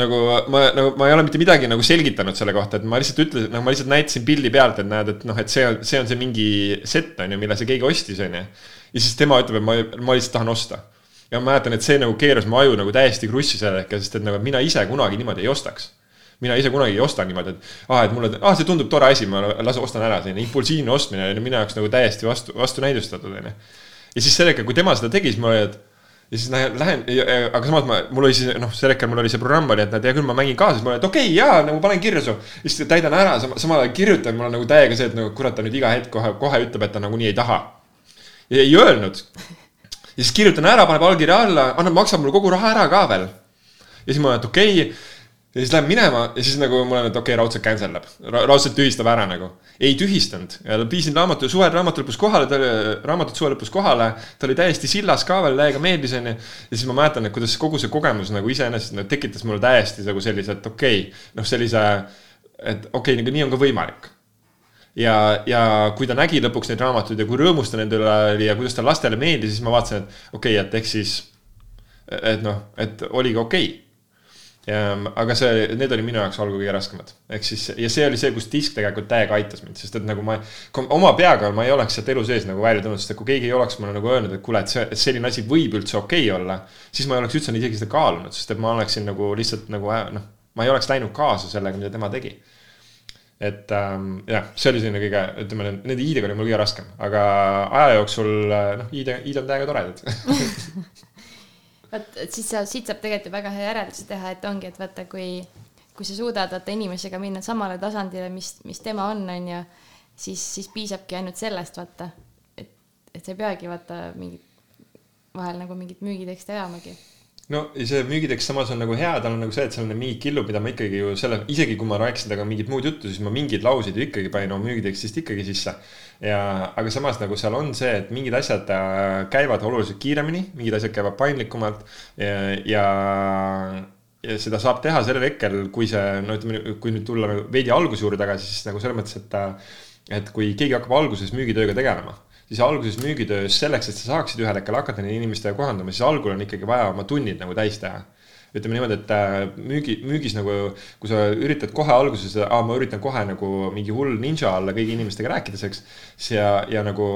nagu ma, nagu ma ei ole mitte midagi nagu selgitanud selle kohta, et ma lihtsalt ütlesin, nagu ma lihtsalt näitasin pildi pealt, et näed, et noh, et see on, see on see mingi set on ju, mille see keegi ostis, on ju. ja siis tema ütleb, et ma, ma lihtsalt tahan osta. ja ma mäletan, et see nagu keeras mu aju nagu täiesti krussi sellel hetkel, sest et nagu mina ise kunagi niimoodi ei ostaks mina ise kunagi ei osta niimoodi, et aa, et mulle, aa, see tundub tore asi, ma las ostan ära, selline impulsiivne ostmine on minu jaoks nagu täiesti vastu, vastunäidustatud, onju. ja siis sel hetkel, kui tema seda tegi, siis ma olin, et ja siis lähen, lähen, aga samas ma, mul oli siis noh, sel hetkel mul oli see programm oli, et näed, hea küll, ma mängin kaasa, siis ma olin, et okei okay,, jaa, nagu panen kirja su. siis täidan ära, samal ajal kirjutan, mul on nagu täiega see, et nagu kurat, ta nüüd iga hetk kohe, kohe ütleb, et ta nagunii ei taha. ja ei öelnud. ja siis kirjutan ära, paneb allkirja alla, annab, maksab mulle kogu raha ära ka veel. ja siis ma olen, et okei okay, ja siis läheb minema ja siis nagu mul on, et okei okay,, raudselt cancel eb Ra, raudselt tühistab ära nagu. ei tühistanud viisin raamatu, suvel raamatu lõpus kohale, ta oli, raamatut suve lõpus kohale. ta oli täiesti sillas ka veel, täiega meeldis, onju. ja siis ma mäletan, et kuidas kogu see kogemus nagu iseenesest nagu tekitas mulle täiesti nagu sellise, et okei okay,, noh, sellise, et okei okay,, nagu nii on ka võimalik ja, ja kui ta nägi lõpuks neid raamatuid ja kui rõõmus ta nende üle oli ja kuidas ta lastele meeldis, siis ma vaatasin, et okei okay,, et ehk siis, et noh, et oligi okei okay aga see, need olid minu jaoks algul kõige raskemad. ehk siis, ja see oli see, kus disk tegelikult täiega aitas mind, sest et nagu ma, oma peaga ma ei oleks sealt elu sees nagu välja tulnud, sest et kui keegi ei oleks mulle nagu öelnud, et kuule, et see, selline asi võib üldse okei okay olla. siis ma ei oleks üldse isegi seda kaalunud, sest et ma oleksin nagu lihtsalt nagu noh, ma ei oleks läinud kaasa sellega, mida tema tegi. et ähm, jah, see oli selline kõige, ütleme, nende i-dega oli mul kõige raskem, aga aja jooksul noh, i-d, i-d on täiega toredad <laughs> vot, siis sa, siit saab tegelikult ju väga hea järelduse teha, et ongi, et vaata, kui, kui sa suudad vaata inimesega minna samale tasandile, mis, mis tema on, on ju, siis, siis piisabki ainult sellest, vaata. et, et sa ei peagi vaata mingit, vahel nagu mingit müügiteksti ajamagi no see müügitekst samas on nagu hea, tal on nagu see, et seal on mingid killud, mida ma ikkagi ju selle, isegi kui ma rääkisin temaga mingit muud juttu, siis ma mingeid lauseid ju ikkagi panin oma müügitekstist ikkagi sisse. Ja, aga samas nagu seal on see, et mingid asjad äh, käivad oluliselt kiiremini, mingid asjad käivad paindlikumalt ja, ja ja seda saab teha sellel hetkel, kui see, no ütleme, kui nüüd tulla nagu veidi alguse juurde tagasi, siis nagu selles mõttes, et äh, et kui keegi hakkab alguses müügitööga tegelema siis alguses müügitöös selleks, et sa saaksid ühel hetkel hakata nende inimestega kohandama, siis algul on ikkagi vaja oma tunnid nagu täis teha ütleme niimoodi, et äh, müügi, müügis nagu, kui sa üritad kohe alguses, aa, ma üritan kohe nagu mingi hull ninja olla kõigi inimestega rääkides, eks. ja, ja nagu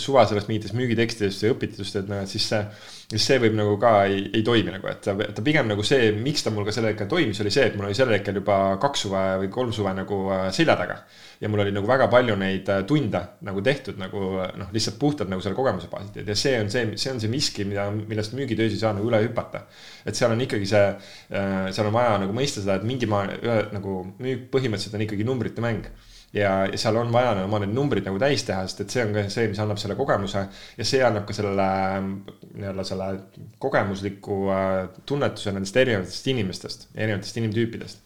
suva sellest mingitest müügitekstidest või õpitustest, noh, et siis see, siis see võib nagu ka ei, ei toimi nagu, et ta, ta pigem nagu see, miks ta mul ka sel hetkel toimis, oli see, et mul oli sel hetkel juba kaks suve või kolm suve nagu äh, selja taga. Ja mul oli nagu väga palju neid äh, tunde nagu tehtud nagu noh, lihtsalt puhtalt nagu selle kogemuse baasilt ja see on see, see on see miski, mida, millest müügitöös ei saa nagu üle hüpata. et seal on ikkagi see, äh, seal on vaja nagu mõista seda, et mingi maa, nagu müük põhimõtteliselt on ikkagi numbrite mäng ja seal on vaja oma need numbrid nagu täis teha, sest et see on ka see, mis annab selle kogemuse ja see annab ka sellele nii-öelda selle kogemusliku äh, tunnetuse nendest erinevatest inimestest, erinevatest inimtüüpidest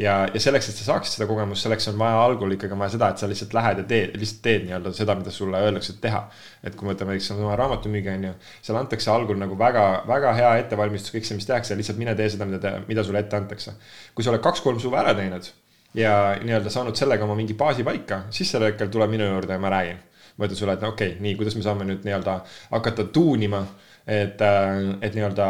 ja, ja selleks, et sa saaksid seda kogemust, selleks on vaja algul ikkagi vaja seda, et sa lihtsalt lähed ja teed, lihtsalt teed nii-öelda seda, mida sulle öeldakse teha. et kui me võtame näiteks sama raamatumüügi on ju, seal antakse algul nagu väga, väga hea ettevalmistus, kõik see, mis tehakse, lihtsalt mine tee seda, mida, mida sulle ette antakse. kui sa oled kaks-kolm suve ära teinud ja nii-öelda saanud sellega oma mingi baasi paika, siis sel hetkel tuleb minu juurde ja ma räägin. ma ütlen sulle, et no okei okay,, nii, kuidas me saame nüüd nii-öelda hakata tuunima äh, et nii-öelda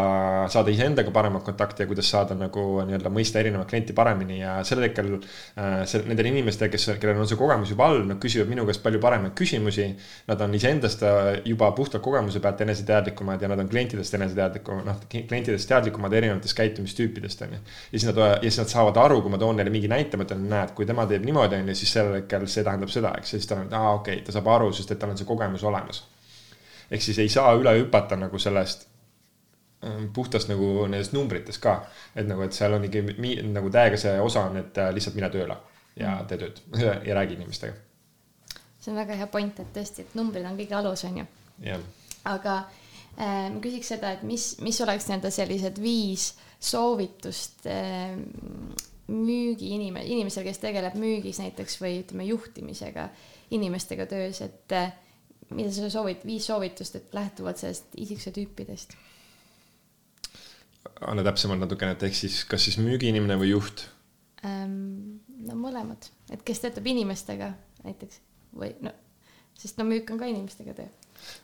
saada iseendaga paremat kontakti ja kuidas saada nagu nii-öelda mõista erinevat klienti paremini ja sel hetkel äh, see, nendel inimestel, kes, kellel on see kogemus juba all, nad küsivad minu käest palju paremaid küsimusi. Nad on iseendast äh, juba puhtalt kogemuse pealt eneseteadlikumad ja nad on klientidest eneseteadlikumad, noh klientidest teadlikumad erinevatest käitumistüüpidest on ju. ja siis nad, ja siis nad saavad aru, kui ma toon neile mingi näite, ma ütlen, näed, kui tema teeb niimoodi on ju, siis sel hetkel see tähendab seda, eks, ja siis ta on, et aa okei okay,, ta saab aru, sest et tal on see kogemus olemas ehk siis ei saa üle hüpata nagu sellest ähm, puhtast nagu nendest numbritest ka. et nagu, et seal on ikkagi nagu täiega see osa on, et äh, lihtsalt mine tööle ja mm. tee tööd <laughs> ja räägi inimestega. see on väga hea point, et tõesti, et numbrid on kõige alus, on ju. aga äh, ma küsiks seda, et mis, mis oleks nii-öelda sellised viis soovitust äh, müügiinime-, inimesel, kes tegeleb müügis näiteks või ütleme, juhtimisega, inimestega töös, et äh, mida sa soovid, viis soovitust, et lähtuvalt sellest isiksuse tüüpidest? anna täpsemalt natukene, et ehk siis kas siis müügiinimene või juht ähm,? no mõlemad, et kes töötab inimestega näiteks või no, sest no müük on ka inimestega töö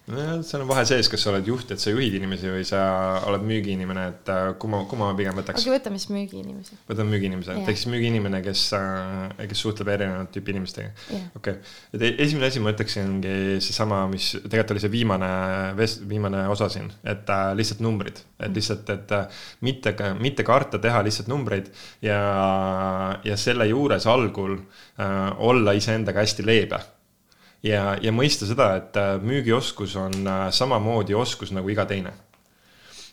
nojah, seal on vahe sees, kas sa oled juht, et sa juhid inimesi või sa oled müügiinimene, et äh, kumma, kumma ma pigem võtaks. okei okay,, võtame siis müügiinimese. võtame müügiinimese, ehk siis müügiinimene, kes, äh, kes suhtleb erinevat tüüpi inimestega. okei okay., et e-, esimene asi ma ütleksingi seesama, mis tegelikult oli see viimane, viimane osa siin, et äh, lihtsalt numbrid, et mm. lihtsalt, et mitte, mitte karta teha lihtsalt numbreid ja, ja selle juures algul äh, olla iseendaga hästi leebe ja, ja mõista seda, et äh, müügioskus on äh, samamoodi oskus nagu iga teine.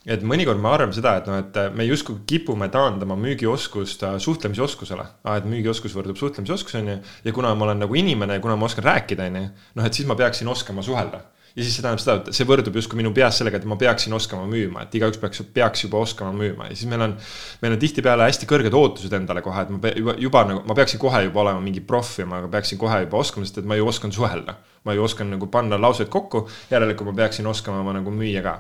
et mõnikord me arvame seda, et noh, et äh, me justkui kipume taandama müügioskust suhtlemisoskusele. et müügioskus võrdub suhtlemisoskus, on ju, ja kuna ma olen nagu inimene ja kuna ma oskan rääkida, on ju, noh, et siis ma peaksin oskama suhelda ja siis see tähendab seda, et see võrdub justkui minu peas sellega, et ma peaksin oskama müüma, et igaüks peaks, peaks juba oskama müüma ja siis meil on. meil on tihtipeale hästi kõrged ootused endale kohe, et ma juba, juba nagu, ma peaksin kohe juba olema mingi proff ja ma peaksin kohe juba oskama, sest et ma ju oskan suhelda. ma ju oskan nagu panna lauseid kokku, järelikult ma peaksin oskama nagu müüa ka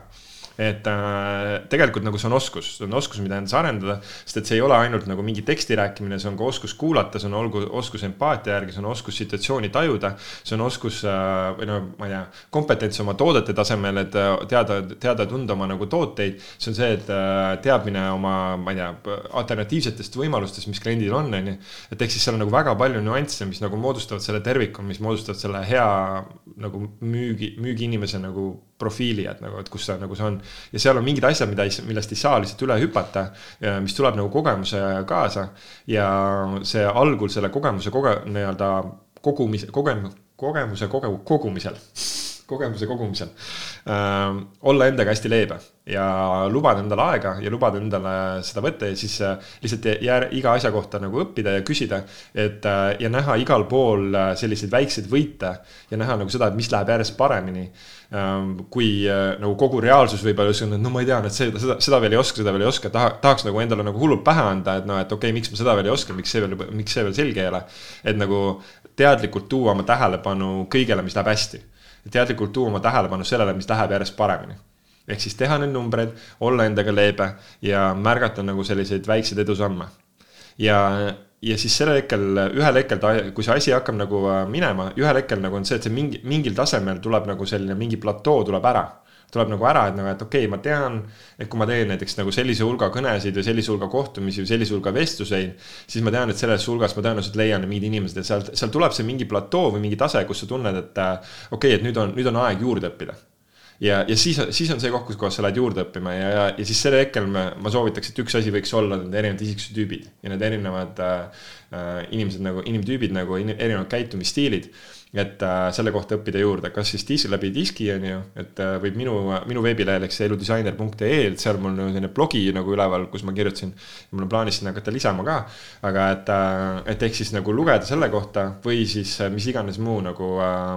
et äh, tegelikult nagu see on oskus, see on oskus, mida endas arendada, sest et see ei ole ainult nagu mingi teksti rääkimine, see on ka oskus kuulata, see on olgu oskus empaatia järgi, see on oskus situatsiooni tajuda. see on oskus äh, või no ma ei tea, kompetents oma toodete tasemel, et äh, teada, teada tunda oma nagu tooteid. see on see, et äh, teadmine oma, ma ei tea, alternatiivsetest võimalustest, mis kliendil on, on ju. et ehk siis seal on nagu väga palju nüansse, mis nagu moodustavad selle terviku, mis moodustavad selle hea nagu müügi, müügiinimese nagu profiili, et nagu, et kus see nagu see on. ja seal on mingid asjad, mida, millest ei saa lihtsalt üle hüpata, mis tuleb nagu kogemuse kaasa. ja see algul selle kogemuse koge-, nii-öelda kogumise, kogem-, kogemuse koge-, kogumisel kogemuse kogumisel äh,. olla endaga hästi leebe ja lubada endale aega ja lubada endale seda võtta ja siis äh, lihtsalt jää, iga asja kohta nagu õppida ja küsida. et äh, ja näha igal pool äh, selliseid väikseid võite ja näha nagu seda, et mis läheb järjest paremini kui nagu kogu reaalsus võib-olla on, et no ma ei tea, et seda, seda, seda veel ei oska, seda veel ei oska, taha, tahaks nagu endale nagu hullult pähe anda, et noh, et okei okay,, miks ma seda veel ei oska, miks see veel, miks see veel selge ei ole. et nagu teadlikult tuua oma tähelepanu kõigele, mis läheb hästi teadlikult tuua oma tähelepanu sellele, mis läheb järjest paremini. ehk siis teha neid numbreid, olla endaga leebe ja märgata nagu selliseid väikseid edusamme. ja, ja siis sellel hetkel, ühel hetkel ta, kui see asi hakkab nagu äh, minema, ühel hetkel nagu on see, et see mingi, mingil tasemel tuleb nagu selline mingi platoo tuleb ära tuleb nagu ära, et nagu, et okei okay,, ma tean, et kui ma teen näiteks nagu sellise hulga kõnesid või sellise hulga kohtumisi või sellise hulga vestluseid, siis ma tean, et selles hulgas ma tõenäoliselt leian mingid inimesed ja sealt, seal tuleb see mingi platoo või mingi tase, kus sa tunned, et äh, okei okay,, et nüüd on, nüüd on aeg juurde õppida. Ja, ja siis, siis on see koht, kus kohas sa lähed juurde õppima ja, ja, ja siis sel hetkel ma, ma soovitaks, et üks asi võiks olla need erinevad isiksuse tüübid ja need erinevad äh, äh inimesed nagu, inimtüübid nagu in, erinevad käitumisstiilid et äh, selle kohta õppida juurde, kas siis dis läbi diski on ju, et äh, võib minu, minu veebilehel, eks eludisainer.ee, et seal mul on selline blogi nagu üleval, kus ma kirjutasin. mul on plaanis sinna hakata lisama ka, aga et, äh, et ehk siis nagu lugeda selle kohta või siis mis iganes muu nagu äh,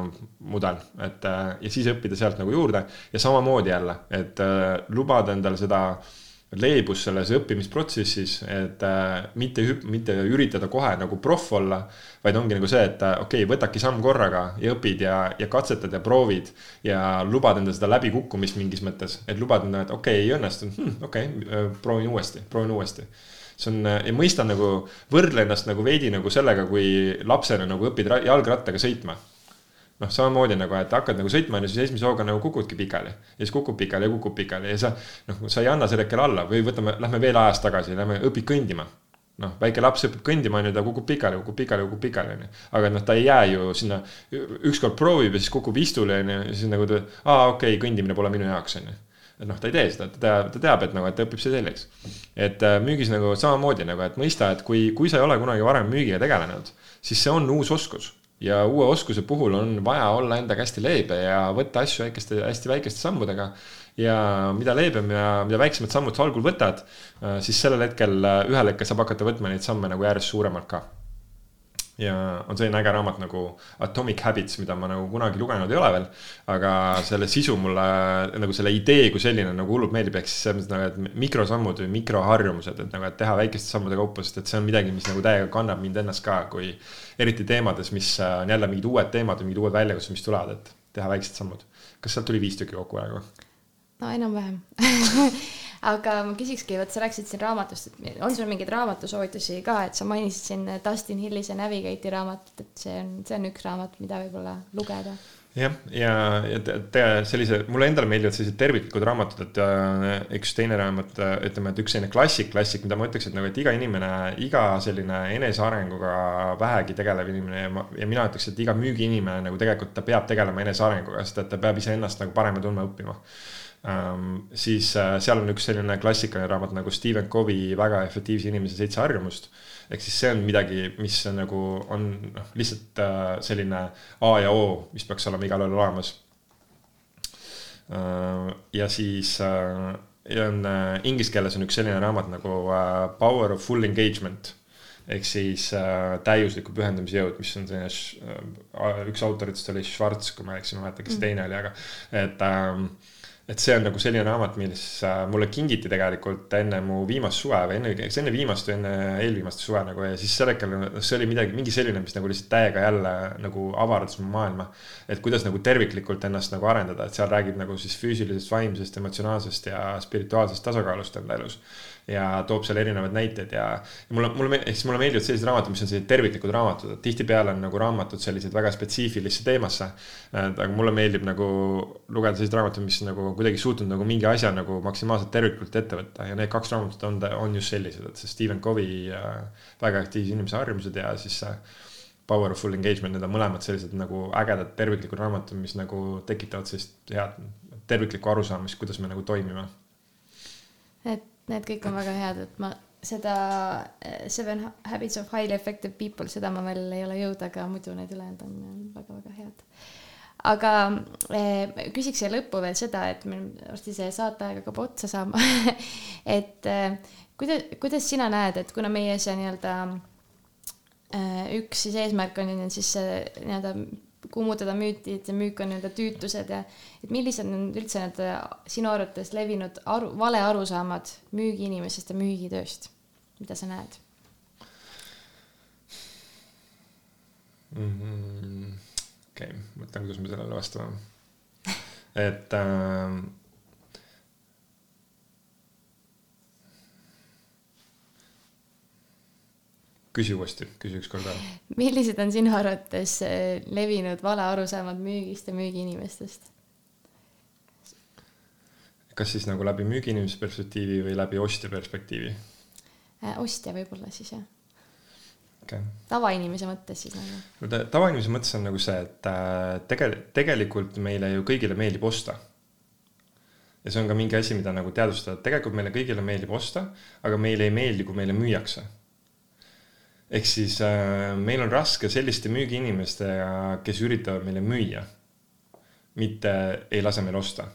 mudel, et ja siis õppida sealt nagu juurde ja samamoodi jälle, et äh, lubada endale seda äh, leebus selles õppimisprotsessis, et äh, mitte, mitte üritada kohe nagu proff olla, vaid ongi nagu see, et äh, okei okay,, võtadki samm korraga ja õpid ja, ja katsetad ja proovid ja lubad endale seda läbikukkumist mingis mõttes, et lubad endale, et okei okay,, ei õnnestunud hm,, okei okay,, äh, proovin uuesti, proovin uuesti. See on, ja mõistan nagu, võrdle ennast nagu veidi nagu sellega, kui lapsena nagu õpid jalgrattaga sõitma noh, samamoodi nagu, et hakkad nagu sõitma, on ju, siis esimese hooga nagu kukudki pikali. ja siis kukub pikali ja kukub pikali ja sa, noh, sa ei anna sel hetkel alla või võtame, lähme veel ajas tagasi, lähme õpid kõndima. noh, väike laps õpib kõndima, on ju, ta kukub pikali, kukub pikali, kukub pikali, on ju. aga noh, ta ei jää ju sinna, ükskord proovib ja siis kukub istule, on ju, ja siis nagu ta, aa, okei okay,, kõndimine pole minu jaoks, on ju et noh, ta ei tee seda, ta teab, ta teab, et nagu, et ta õpib see selgeks. et äh, müügis nagu samamoodi nagu, et mõista, et kui, kui sa ei ole kunagi varem müügiga tegelenud, siis see on uus oskus ja uue oskuse puhul on vaja olla endaga hästi leebe ja võtta asju väikeste, hästi väikeste sammudega. ja mida leebem ja mida väiksemad sammud sa algul võtad, äh, siis sellel hetkel, äh, ühel hetkel saab hakata võtma neid samme nagu järjest suuremalt ka ja on selline äge raamat nagu Atomic Habits, mida ma nagu kunagi lugenud ei ole veel. aga selle sisu mulle nagu selle idee kui selline nagu hullult meeldib, ehk siis selles mõttes nagu, et mikrosammud või mikroharjumused, et nagu, et teha väikeste sammude kaupa, sest et see on midagi, mis nagu täiega kannab mind ennast ka, kui. eriti teemades, mis on jälle mingid uued teemad või mingid uued väljakutsed, mis tulevad, et teha väiksed sammud. kas sealt tuli viis tükki kokku praegu? no enam-vähem <laughs> aga ma küsikski, vot sa rääkisid siin raamatust, et on sul mingeid raamatusoovitusi ka, et sa mainisid siin Dustin Hillise Navigate'i raamatut, et see on, see on üks raamat, mida võib-olla lugeda jah, ja, ja, ja sellise, mulle endale meeldivad sellised terviklikud raamatud, et äh, üks teine raamat, äh, ütleme, et üks selline klassik, klassik, mida ma ütleks, et nagu, et iga inimene, iga selline enesearenguga vähegi tegelev inimene ja ma, ja mina ütleks, et iga müügiinimene nagu tegelikult ta peab tegelema enesearenguga, sest et ta peab iseennast nagu paremini tundma, õppima. Siis äh, seal on üks selline klassikaline raamat nagu Stephen Covey Väga efektiivse inimese seitse harjumust. ehk siis see on midagi, mis on nagu on noh, lihtsalt äh, selline A ja O, mis peaks olema igalühel olemas äh,. ja siis äh, ja on inglise keeles on üks selline raamat nagu Power of full engagement ehk siis äh, täiusliku pühendamise jõud, mis on selline äh,, üks autoritest oli Schwarz, kui ma ei eksi, ma ei mäleta, kes mm. teine oli, aga et äh, et see on nagu selline raamat, mis äh, mulle kingiti tegelikult enne mu viimast suve või enne, kas enne viimast või enne eelviimast suve nagu ja siis sel hetkel, see oli midagi, mingi selline, mis nagu lihtsalt täiega jälle nagu avardas mu maailma. et kuidas nagu terviklikult ennast nagu arendada, et seal räägib nagu siis füüsilisest, vaimsest, emotsionaalsest ja spirituaalsest tasakaalust enda elus ja toob seal erinevaid näiteid ja, ja mulle, mulle, ehk siis mulle meeldivad sellised raamatud, mis on sellised terviklikud raamatud, et tihtipeale on nagu raamatud sellised väga spetsiifilisse teemasse. aga mulle meeldib nagu lugeda selliseid raamatuid, mis nagu kuidagi suutnud nagu mingi asja nagu maksimaalselt terviklikult ette võtta ja need kaks raamatut on, on just sellised, et see Stephen Covey väga aktiivse inimese harjumused ja siis see Powerful engagement, need on mõlemad sellised nagu ägedad terviklikud raamatud, mis nagu tekitavad sellist head terviklikku arusaamist, kuidas me nagu toimime. et need kõik on väga head, et ma seda eh, Seven Habits of Highly Effective People, seda ma veel ei ole jõudnud, aga muidu need ülejäänud on väga-väga head. aga eh, küsiks siia lõppu veel seda, et meil varsti see saateaeg hakkab otsa saama <laughs> et eh, kuidas, kuidas sina näed, et kuna meie see nii-öelda eh, üks siis eesmärk on siis nii-öelda kummutada müüti, et see müük on nii-öelda tüütused ja et millised on üldse need äh, sinu arvates levinud aru, valearusaamad müügiinimesest ja müügitööst, mida sa näed mm -hmm.? okei okay,, mõtlen, kuidas ma sellele vastama. et äh, küsi uuesti, küsi ükskord ära. millised on sinu arvates eh, levinud valearusaamad müügist ja müügiinimestest? kas siis nagu läbi müügiinimese perspektiivi või läbi ostja perspektiivi äh,? ostja võib-olla siis jah okay.. tavainimese mõttes siis nagu? no ta, tavainimese mõttes on nagu see, et äh, tege-, tegelikult meile ju kõigile meeldib osta. ja see on ka mingi asi, mida nagu teadvustada, et tegelikult meile kõigile meeldib osta, aga meile ei meeldi, kui meile müüakse ehk siis äh, meil on raske selliste müügiinimestega, kes üritavad meile müüa, mitte ei lase meil osta.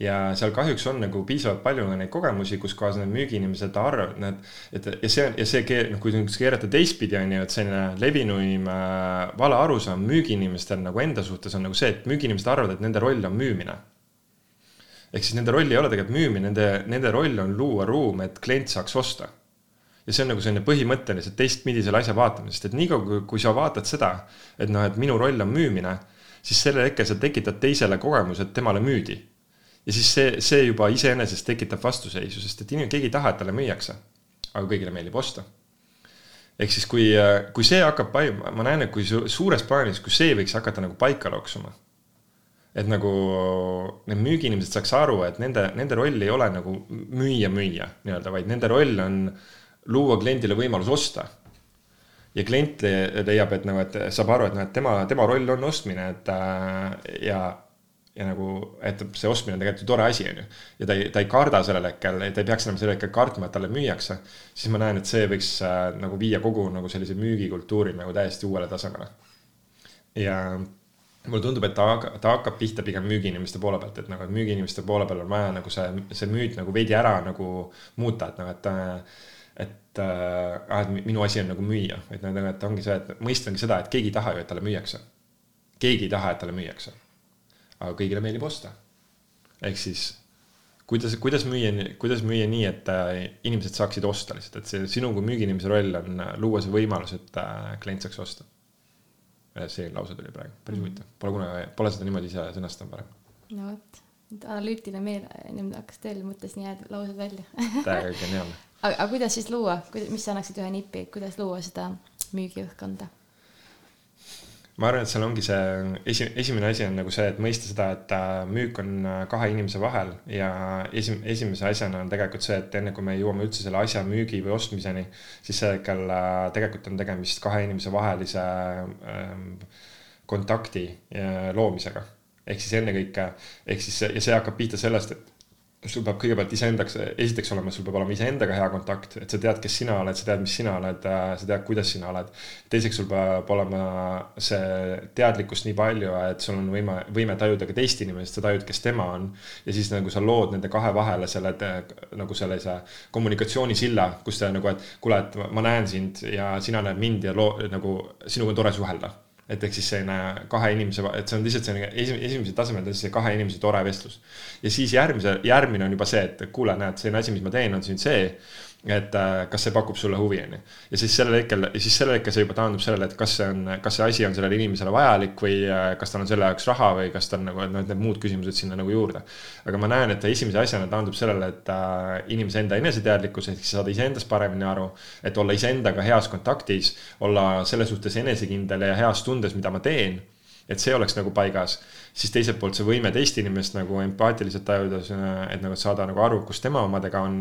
Ja seal kahjuks on nagu piisavalt palju neid kogemusi, kus kohas need müügiinimesed arvavad, need, et ja see on ja see noh, kui keerata teistpidi, on ju, et selline levinuim äh, vale arusaam müügiinimestel nagu enda suhtes on nagu see, et müügiinimesed arvavad, et nende roll on müümine. ehk siis nende roll ei ole tegelikult müümine, nende, nende roll on luua ruum, et klient saaks osta ja see on nagu selline põhimõtteliselt teistpidi selle asja vaatamine, sest et niikaua kui, sa vaatad seda, et noh, et minu roll on müümine, siis sellel hetkel sa tekitad teisele kogemuse, et temale müüdi ja siis see, see juba iseenesest tekitab vastuseisu, sest et inimene, keegi ei taha, et talle müüakse. aga kõigile meeldib osta. ehk siis, kui, kui see hakkab, ma näen, et kui suures plaanis, kui see võiks hakata nagu paika loksuma. et nagu need müügiinimesed saaks aru, et nende, nende roll ei ole nagu müüa, müüa nii-öelda, vaid nende roll on luua kliendile võimalus osta ja klient leiab, et nagu, et saab aru, et noh, et tema, tema roll on ostmine, et ja ja nagu, et see ostmine on tegelikult ju tore asi, on ju. ja ta ei, ta ei karda sellel hetkel, ta ei peaks enam sellel hetkel kartma, et talle müüakse. siis ma näen, et see võiks äh, nagu viia kogu nagu sellise müügikultuuri nagu täiesti uuele tasemele. ja mulle tundub, et ta, ta hakkab pihta pigem müügiinimeste poole pealt, et nagu, et müügiinimeste poole peal on vaja nagu see, see müüt nagu veidi ära nagu muuta, et noh, et et äh,, et minu asi on nagu müüa, et nagu, et ongi see, et mõistangi seda, et keegi ei taha ju, et talle müüakse. keegi ei taha, et talle müüakse aga kõigile meeldib osta. ehk siis kuidas, kuidas müüa, kuidas müüa nii, et äh, inimesed saaksid osta lihtsalt, et see sinu kui müügiinimese roll on äh, luua see võimalus, et äh, klient saaks osta. see lause tuli praegu, päris huvitav mm -hmm., pole kunagi, pole seda niimoodi ise sõnastanud varem. no vot, analüütiline meel hakkas tööle, mõtles nii head laused välja täiega geniaalne aga, kuidas siis luua, mis sa annaksid ühe nipi, kuidas luua seda müügiõhkkonda? ma arvan, et seal ongi see esi, esimene asi on nagu see, et mõista seda, et äh, müük on äh, kahe inimese vahel ja esi, esimese asjana on tegelikult see, et enne kui me jõuame üldse selle asja müügi või ostmiseni, siis sel hetkel äh, tegelikult on tegemist kahe inimese vahelise ähm, kontakti loomisega. ehk siis ennekõike, ehk siis ja see hakkab pihta sellest, et sul peab kõigepealt iseendaks, esiteks olema, sul peab olema iseendaga hea kontakt, et sa tead, kes sina oled, sa tead, mis sina oled, äh, sa tead, kuidas sina oled. teiseks, sul peab olema see teadlikkus nii palju, et sul on võime, võime tajuda ka teist inimest, sa tajud, kes tema on. ja siis nagu sa lood nende kahe vahele selle nagu sellise kommunikatsioonisilla, kus te nagu, et kuule, et ma näen sind ja sina näed mind ja loo nagu sinuga on tore suhelda et ehk siis selline kahe inimese, et see on lihtsalt selline esim-, esimesel tasemel see kahe inimese tore vestlus. ja siis järgmise, järgmine on juba see, et kuule, näed, selline asi, mis ma teen, on siin see et äh, kas see pakub sulle huvi, on ju. ja siis sellel hetkel, siis sellel hetkel see juba taandub sellele, et kas see on, kas see asi on sellele inimesele vajalik või äh, kas tal on selle jaoks raha või kas ta on nagu, et noh, et need muud küsimused sinna nagu juurde. aga ma näen, et esimese asjana taandub sellele, et äh, inimese enda eneseteadlikkus ehk siis saada iseendast paremini aru. et olla iseendaga heas kontaktis, olla selles suhtes enesekindel ja heas tundes, mida ma teen. Et see oleks nagu paigas siis teiselt poolt see võime teist inimest nagu empaatiliselt tajuda, et nagu saada nagu aru, kus tema omadega on.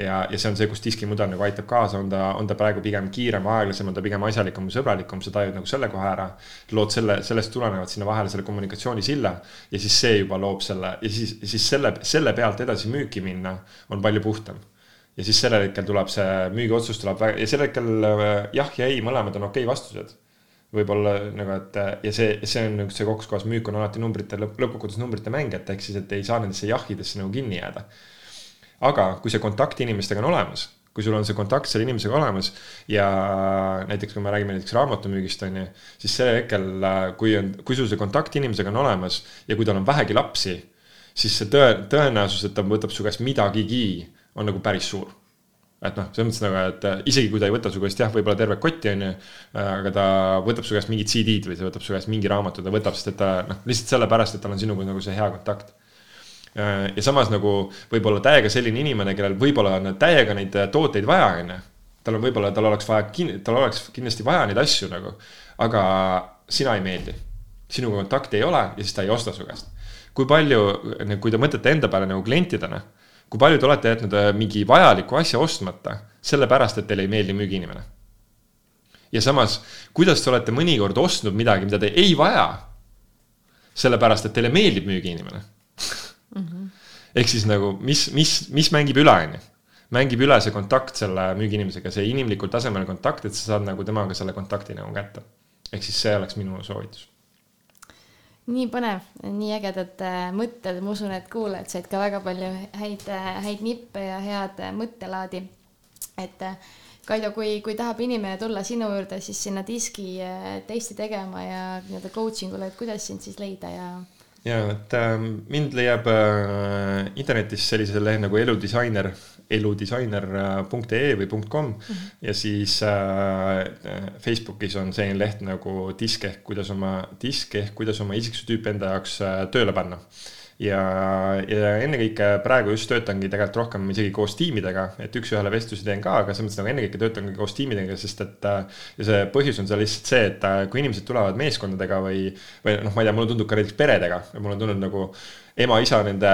ja, ja see on see, kus diskimudel nagu aitab kaasa, on ta, on ta praegu pigem kiirem, aeglasem, on ta pigem asjalikum, sõbralikum, sa tajud nagu selle kohe ära. lood selle, sellest tulenevalt sinna vahele selle kommunikatsioonisilla ja siis see juba loob selle ja siis, siis selle, selle pealt edasi müüki minna on palju puhtam ja siis sellel hetkel tuleb see müügiotsus tuleb väga ja sel hetkel jah ja ei, mõlemad on okei okay vastused võib-olla nagu, et ja see, see on nagu see koht, kohas müük on alati numbrite lõpp, lõppkokkuvõttes numbrite mäng, et ehk siis, et ei saa nendesse jahhidesse nagu kinni jääda. aga kui see kontakt inimestega on olemas, kui sul on see kontakt selle inimesega olemas ja näiteks kui me räägime näiteks raamatumüügist on ju, siis sellel hetkel, kui on, kui sul see kontakt inimesega on olemas ja kui tal on vähegi lapsi, siis see tõe, tõenäosus, et ta võtab su käest midagigi, on nagu päris suur et noh, selles mõttes nagu, et äh, isegi kui ta ei võta su käest jah, võib-olla tervet kotti, on ju. Äh, aga ta võtab su käest mingid CD-d või ta võtab su käest mingi raamatu, ta võtab, sest et ta noh, lihtsalt sellepärast, et tal on sinuga nagu see hea kontakt. Äh, ja samas nagu võib-olla täiega selline inimene, kellel võib-olla on täiega neid tooteid vaja, on ju. tal on võib-olla, tal oleks vaja, tal oleks kindlasti vaja neid asju nagu, aga sina ei meeldi. sinuga kontakti ei ole ja siis ta ei osta su käest. kui palju, kui te mõtlete enda peale nagu klientidena kui palju te olete jätnud äh, mingi vajaliku asja ostmata, sellepärast et teile ei meeldi müügiinimene? ja samas, kuidas te olete mõnikord ostnud midagi, mida te ei vaja, sellepärast et teile meeldib müügiinimene mm? -hmm. ehk siis nagu, mis, mis, mis mängib üle, on ju. mängib üle see kontakt selle müügiinimesega, see inimlikul tasemel kontakt, et sa saad nagu temaga selle kontakti nagu kätte. ehk siis see oleks minu soovitus nii põnev, nii ägedad äh, mõtted, ma usun, et kuulajad said ka väga palju häid, äh, häid nippe ja head äh, mõttelaadi. et Kaido, kui, kui tahab inimene tulla sinu juurde, siis sinna diski testi tegema ja nii-öelda coaching ule, et kuidas sind siis leida ja? ja, et äh, mind leiab äh, internetis sellise lehe nagu eludisainer eludisainer.ee või .com mm -hmm. ja siis äh, Facebookis on selline leht nagu disk ehk kuidas oma, disk ehk kuidas oma isiksustüüpi enda jaoks äh, tööle panna ja, ja ennekõike praegu just töötangi tegelikult rohkem isegi koos tiimidega, et üks-ühele vestlusi teen ka, aga selles mõttes nagu ennekõike töötangi koos tiimidega, sest et äh, ja see põhjus on seal lihtsalt see, et äh, kui inimesed tulevad meeskondadega või, või noh, ma ei tea, mulle tundub ka näiteks peredega ja mul on tulnud nagu ema-isa nende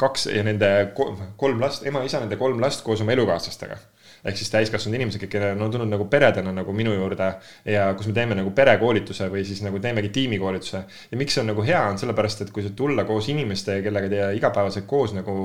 kaks ja nende kolm last, ema-isa nende kolm last koos oma elukaaslastega ehk siis täiskasvanud inimesed, kellel on tulnud nagu peredena nagu minu juurde ja kus me teeme nagu perekoolituse või siis nagu teemegi tiimikoolituse. ja miks see on nagu hea, on sellepärast, et kui sa tulla koos inimeste, kellega te igapäevaselt koos nagu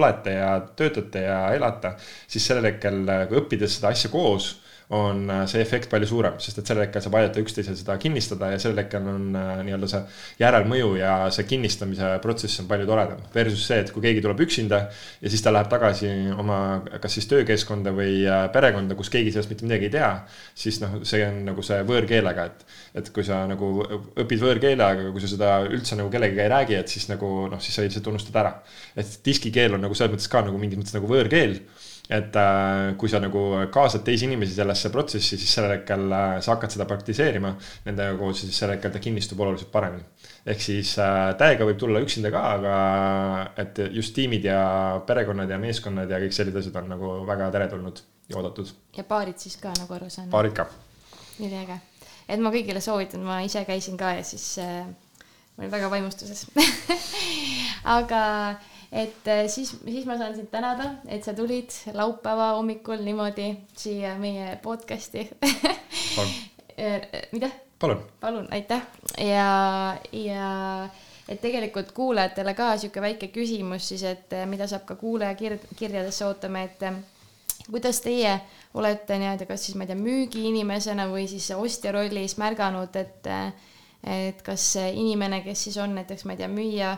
olete ja töötate ja elate, siis sellel hetkel õppides seda asja koos on äh, see efekt palju suurem, sest et sellel hetkel saab aidata üksteisel seda kinnistada ja sellel hetkel on äh, nii-öelda see järelmõju ja see kinnistamise protsess on palju toredam. Versus see, et kui keegi tuleb üksinda ja siis ta läheb tagasi oma kas siis töökeskkonda või äh, perekonda, kus keegi sellest mitte midagi ei tea, siis noh, see on nagu see võõrkeelega, et, et kui sa nagu õpid võõrkeele, aga kui sa seda üldse nagu kellegagi ei räägi, et siis nagu noh, siis sa ilmselt unustad ära. et diskikeel on nagu selles mõttes ka nagu mingis mõttes nagu võõrkeel et äh, kui sa nagu kaasad teisi inimesi sellesse protsessi, siis sellel hetkel äh, sa hakkad seda praktiseerima nendega koos ja siis sellel hetkel ta kinnistub oluliselt paremini. ehk siis äh, täiega võib tulla üksinda ka, aga et just tiimid ja perekonnad ja meeskonnad ja kõik sellised asjad on nagu väga teretulnud ja oodatud. ja paarid siis ka, nagu aru saan? paarid ka. üliäge, et ma kõigile soovitan, ma ise käisin ka ja siis äh, ma olin väga vaimustuses <laughs> aga et äh, siis, siis ma saan sind tänada, et sa tulid laupäeva hommikul niimoodi siia meie podcast'i <laughs> äh, mida? palun. palun, aitäh ja, ja et tegelikult kuulajatele ka sihuke väike küsimus siis, et äh, mida saab ka kuulaja kir-, kirjadesse ootama, et kuidas teie olete nii-öelda, kas siis ma ei tea, müügiinimesena või siis ostja rollis märganud, et et kas inimene, kes siis on näiteks, ma ei tea, müüja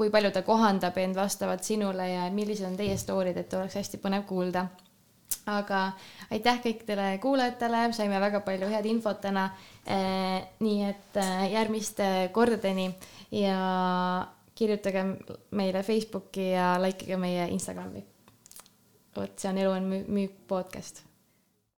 kui palju ta kohandab end vastavalt sinule ja millised on teie story'd, et oleks hästi põnev kuulda. aga aitäh kõikidele kuulajatele, saime väga palju head infot täna. Eh, nii et eh, järgmiste kordadeni ja kirjutage meile Facebooki ja like ige meie Instagrami. vot see on Elu on müük podcast